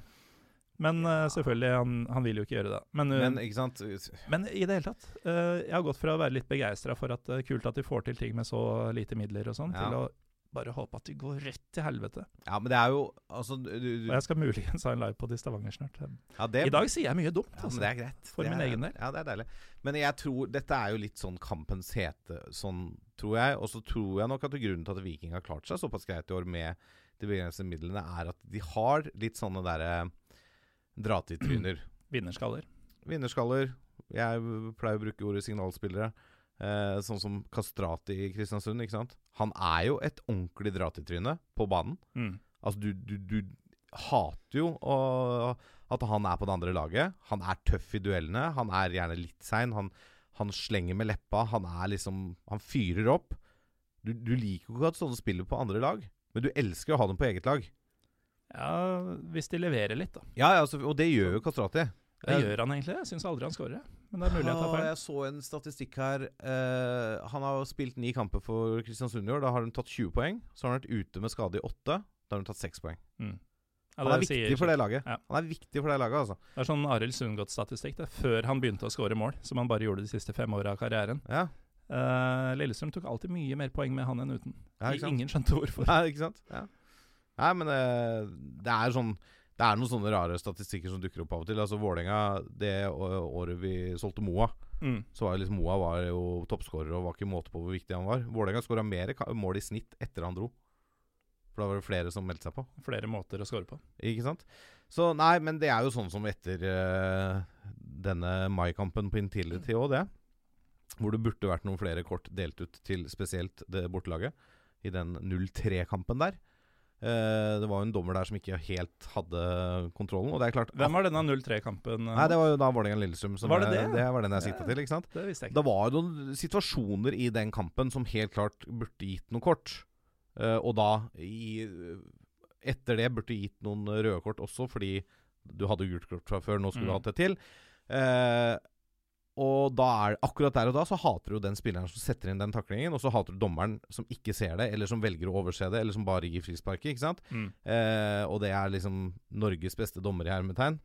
Men eh, selvfølgelig, han, han vil jo ikke gjøre det. Men, uh, Men ikke sant Men i det hele tatt, Uh, jeg har gått fra å være litt begeistra for at det er kult at de får til ting med så lite midler og sånn, Ja. til å bare håpe at de går rett til helvete. Ja, men det er jo Altså du, du, Og jeg skal muligens ha en livepod i Stavanger snart. ja, det, I dag sier jeg mye dumt, Ja, altså. men det er greit. For det min er, egen del. Ja, det er deilig. Men jeg tror dette er jo litt sånn kampens hete, sånn tror jeg. Og så tror jeg nok at grunnen til at Viking har klart seg såpass greit i år med de begrensede midlene, er at de har litt sånne derre dra-til-tryner. Vinnerskaller. Vinnerskaller. Jeg pleier å bruke ordet signalspillere. Eh, sånn som Kastrati i Kristiansund, ikke sant. Han er jo et ordentlig dra-til-tryne på banen. Mm. Altså, du, du, du hater jo å, at han er på det andre laget. Han er tøff i duellene. Han er gjerne litt sein. Han, Han slenger med leppa. Han er liksom Han fyrer opp. Du, du liker jo ikke at sånne spiller på andre lag, men du elsker å ha dem på eget lag. Ja, hvis de leverer litt, da. Ja, ja, altså, og det gjør jo Kastrati. Det gjør han egentlig. Jeg syns aldri han scorer. Men det er mulig jeg tar Ah, feil. Jeg så en statistikk her. Uh, han har spilt ni kamper for Kristiansund i år. Da har hun tatt 20 poeng. Så har han vært ute med skade i åtte. Da har hun tatt seks poeng. Mm. Ja, Han er det sier- viktig for det laget. Ja. Han er viktig for det laget, altså. Det er sånn Arild Sundgodt-statistikk. Før han begynte å score mål, som han bare gjorde de siste fem åra av karrieren. Ja, Uh, Lillestrøm tok alltid mye mer poeng med han enn uten. ja? Ingen skjønte hvorfor. Ja, ikke sant? Ja. Nei, men eh, det er sånn Det er noen sånne rare statistikker som dukker opp av og til. Altså Vålerenga, det året vi solgte Moa, Mm. så var jo liksom Moa var jo toppskårer og var ikke måte på hvor viktig han var. Vålerenga skåra mer mål i snitt etter han dro. For da var det flere som meldte seg på. Flere måter å score på. Ikke sant? Så nei, men det er jo sånn som etter uh, denne maikampen på Intility òg, det. Hvor det burde vært noen flere kort delt ut til spesielt det bortelaget. I den 0-3-kampen der. Eh, det var jo en dommer der som ikke helt hadde kontrollen. Og det er klart Hvem var denne 0-3-kampen? Nei, det var jo da Vålerenga-Lillestrøm. Var det jeg- det? Det var den jeg Ja. til, ikke sant? Det visste jeg ikke. Det var jo noen situasjoner i den kampen som helt klart burde gitt noe kort. Eh, og da, i, etter det, burde gitt noen røde kort også, fordi du hadde gult kort fra før. Nå skulle du Mm. hatt det til. Eh, og da er akkurat der og da så hater du den spilleren som setter inn den taklingen, og så hater du dommeren som ikke ser det, eller som velger å overse det, eller som bare gir frisparket. Ikke sant? Mm. Eh, og det er liksom Norges beste dommer i hermetegn.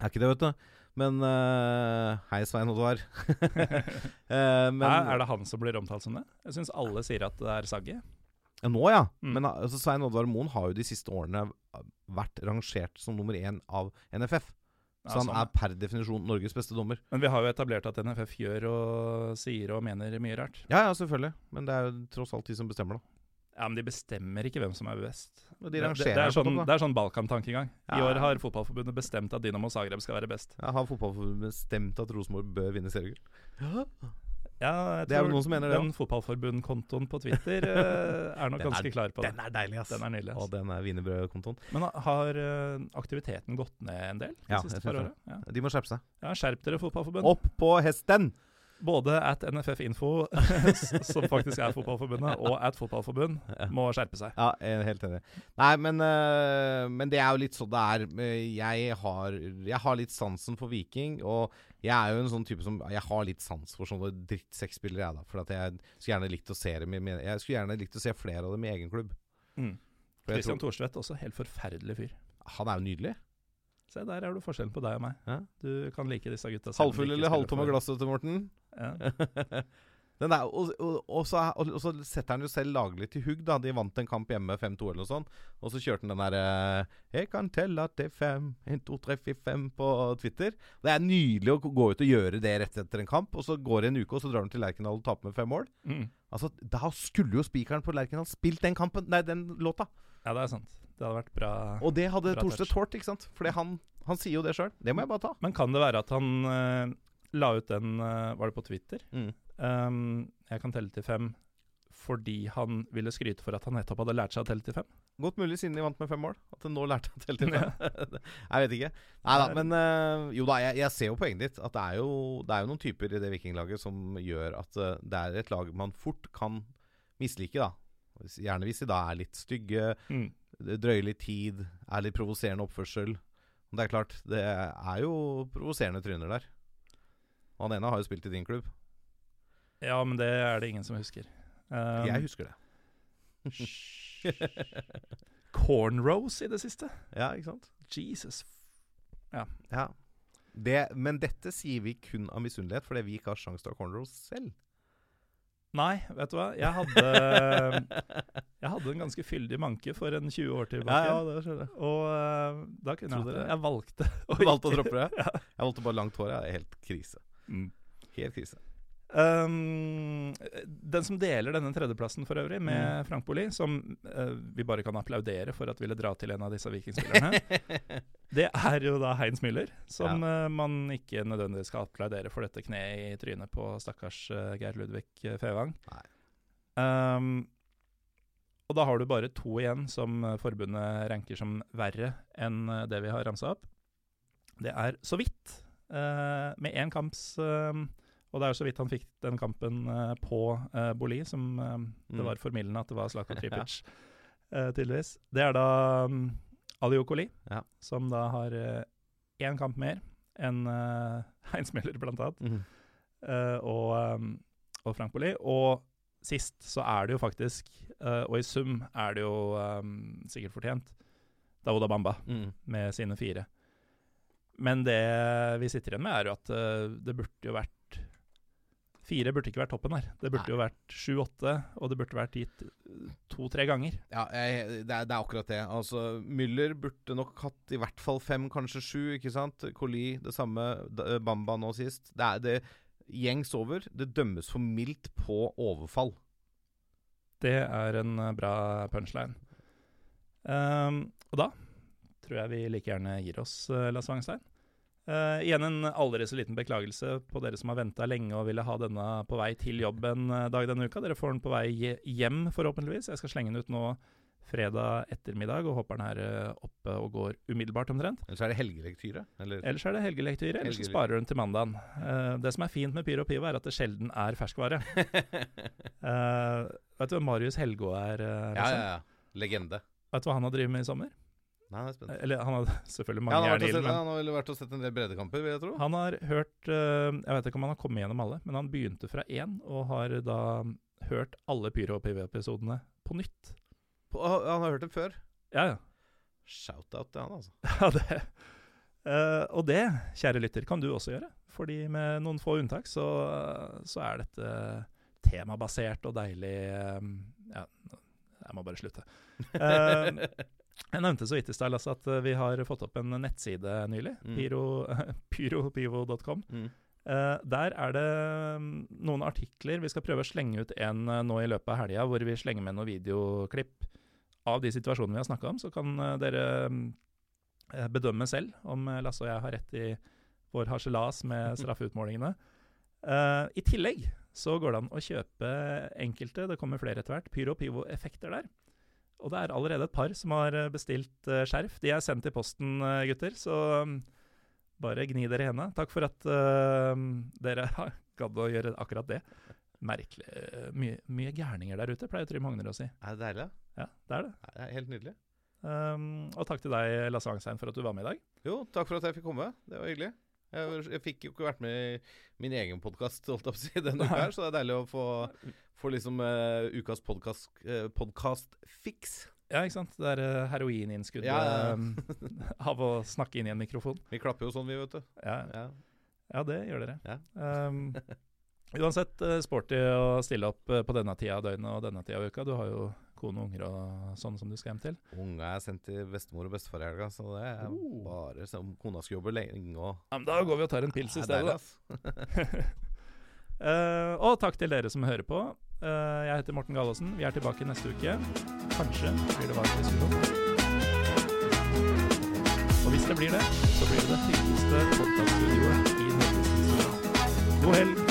Er ikke det, vet du. Men uh, Hei, Svein Oddvar. uh, men, er, er det han som blir omtalt som det? Jeg syns alle sier at det er Saggi. Ja, Nå, ja. Mm. Men altså, Svein Oddvar Moen har jo de siste årene vært rangert som nummer én av NFF. Så han er per definisjon Norges beste dommer. Men vi har jo etablert at NFF gjør og sier og mener mye rart. Ja, ja, selvfølgelig. Men det er jo tross alt de som bestemmer, da. Ja, Men de bestemmer ikke hvem som er best. De Det, det, er sånn, det er sånn Balkan-tankegang. I Ja. år har Fotballforbundet bestemt at Dinamo Zagreb skal være best. Ja, har Fotballforbundet bestemt at Rosenborg bør vinne seriegull? Ja, jeg Det er jo noen som mener det Den Fotballforbund-kontoen på Twitter eh, er nok er- ganske klar på det. Den er deilig, ass. Den er nydelig. Og den er wienerbrødkontoen. Men har eh, aktiviteten gått ned en del de Ja, siste par årene? Ja. De må skjerpe seg. ja, skjerp dere, Fotballforbund. Opp på hesten! Både at NFF Info, som faktisk er Fotballforbundet, og at Fotballforbund må skjerpe seg. Ja, jeg er helt enig. Nei, men, øh, men det er jo litt sånn det er. Eh, Jeg har, jeg har litt sansen for Viking, og jeg er jo en sånn type som Jeg har litt sans for sånne drittsekkspillere, jeg, da. For at jeg skulle gjerne likt å se dem i Jeg skulle gjerne likt å se flere av dem i egen klubb. Mm. Christian Thorstvedt, også helt forferdelig fyr. han er jo nydelig. Se, der er du forskjellen på deg og meg. Ja. Du kan like disse gutta. Halvfull eller halvtomme glasset til Morten? Ja. Den er, og, og, og, så, og, så setter han jo selv laglig til hugg. da De vant en kamp hjemme 5-2 eller noe sånt. Og så kjørte han den derre 'Jeg kan telle til fem, en, to, tre, fire, fem' på Twitter. Det er nydelig å gå ut og gjøre det rett etter en kamp. Og så går det en uke, og så drar han til Lerkendal og taper med fem mål. Mm. Altså, Da skulle jo spikeren på Lerkendal spilt den kampen Nei, den låta. ja, det er sant. Det hadde vært bra. Og det hadde Thorstvedt tålt, ikke sant? Fordi han, han sier jo det sjøl. Det må jeg bare ta. Men kan det være at han eh, la ut den eh, Var det på Twitter? Mm. Um, jeg kan telle til fem fordi han ville skryte for at han nettopp hadde lært seg å telle til fem. Godt mulig siden de vant med fem mål. At han nå lærte å telle til fem. jeg vet ikke. Nei da, men uh, jo da, jeg, jeg ser jo poenget ditt. At det er jo, det er jo noen typer i det vikinglaget som gjør at uh, det er et lag man fort kan mislike, da. Gjerne hvis de da er litt stygge, Mm. drøyer litt tid, er litt provoserende oppførsel. Det er klart, det er jo provoserende tryner der. Og han ene har jo spilt i din klubb. Ja, men det er det ingen som husker. Um, jeg husker det. Cornrows i det siste? Ja, ikke sant? Jesus. Ja. Det, men dette sier vi kun av misunnelighet fordi vi ikke har sjanse til å ha cornrows selv. Nei, vet du hva? Jeg hadde, jeg hadde en ganske fyldig manke for en 20 år tilbake. Ja, det skjønner jeg. Og eh, da kunne jeg, det. jeg valgte å, valgte å droppe det? Ja. Jeg valgte bare langt hår. Jeg er helt krise. Mm. Helt krise. Um, den som deler denne tredjeplassen for øvrig, med Mm. Frank Boli, som uh, vi bare kan applaudere for at ville dra til en av disse vikingspillerne, det er jo da Heinz Müller, som eh, man ikke nødvendigvis skal applaudere for dette kneet i trynet på stakkars uh, Geir Ludvig Fevang. Um, og da har du bare to igjen som forbundet ranker som verre enn det vi har ramsa opp. Det er så vidt, med én kamps eh, Og det er jo så vidt han fikk den kampen eh, på uh, Boli, som eh, det Mm. var formildende at det var Zlatan Tripic, eh, tydeligvis. Det er da um, Aliokoli, Ja. som da har én kamp mer enn uh, Heinz Müller, blant annet, mm. uh, og, um, og Frank Boli. Og sist så er det jo faktisk, uh, og i sum er det jo um, sikkert fortjent, Dauda Bamba mm. med sine fire. Men det vi sitter igjen med, er jo at eh, det burde jo vært Fire burde ikke vært toppen her. Det burde Nei. jo vært sju-åtte, og det burde vært gitt eh, to-tre ganger. Ja, jeg, det, er, det er akkurat det. Altså, Müller burde nok hatt i hvert fall fem, kanskje sju. ikke sant? Coli det samme. Bamba nå sist. Det er det gjengs over. Det dømmes for mildt på overfall. Det er en eh, bra punchline. Um, og da tror jeg vi like gjerne gir oss Lars Wangstein. Eh, igjen en aldri så liten beklagelse på dere som har venta lenge og ville ha denne på vei til jobb en eh, dag denne uka. Dere får den på vei hjem, forhåpentligvis. Jeg skal slenge den ut nå fredag ettermiddag, og håper den er eh, oppe og går umiddelbart omtrent. Eller så er det helgelektyre. Eller Ellers er det helgelektyre, eller så sparer du den til mandagen. Uh, det som er fint med Pyro Pivo, er at det sjelden er ferskvare. uh, vet du hvem Marius Helgå er? Liksom? Ja, ja, ja. Legende. Vet du hva han har drevet med i sommer? Nei, jeg er spent. Eller han har selvfølgelig Ja, mange han, har sett, men han har vel vært og sett en del breddekamper, vil jeg tro. han har hørt eh, Jeg vet ikke om han har kommet gjennom alle, men han begynte fra én, og har da hørt alle Pyro og PV-episodene på nytt. På, han har hørt dem før. Ja, ja. Shout-out til han, altså. ja det. Uh, og det, kjære lytter, kan du også gjøre. Fordi med noen få unntak så, så er dette temabasert og deilig eh, Ja, jeg må bare slutte. Eh, jeg nevnte så vidt i stad at eh, vi har fått opp en nettside nylig. Mm. Pyropivo.com. Mm. Uh, der er det mm, noen artikler. Vi skal prøve å slenge ut en eh, nå i løpet av helga, hvor vi slenger med noen videoklipp av de situasjonene vi har snakka om. Så kan dere mm, bedømme selv om Lasse og jeg har rett i vår harselas med straffeutmålingene. Uh, I tillegg så går det an å kjøpe enkelte, det kommer flere etter hvert, Pyro Pivo-effekter der. Og det er allerede et par som har eh, bestilt eh, skjerf. De er sendt i posten, eh, gutter, så mm, bare gni dere i hendene. Takk for at uh, dere gadd å gjøre akkurat det. Merkelig. mye, mye gærninger der ute, pleier Trym Hogner å si. Er det deilig? Ja, det er det. Det er helt nydelig. Um, og takk til deg, Lasse Angstein, for at du var med i dag. Jo, takk for at jeg fikk komme. Det var hyggelig. Jeg, jeg fikk jo ikke vært med i min egen podkast si, denne uka, her, så det er deilig å få, få liksom uh, ukas podkast-fiks. Uh, Ja, ikke sant? Det er uh, heroininnskuddet Ja, ja, av å snakke inn i en mikrofon. Vi klapper jo sånn, vi, vet du. Ja, Ja. ja det gjør dere. Um, uansett, sporty å stille opp på denne tida av døgnet og denne tida av uka. Du har jo kone og unger og sånn som du skal hjem til. Unga er sendt til bestemor og bestefar i helga, så det er Oh. bare som kona skal jobbe lenge og Ja, men da går vi og tar en pils i stedet, da. Eh, og takk til dere som hører på. Uh, jeg heter Morten Gallaasen. Vi er tilbake neste uke. Kanskje blir det varmt diskusjon. Og hvis det blir det, så blir det det fineste podkaststudioet i Norges historie. God helg.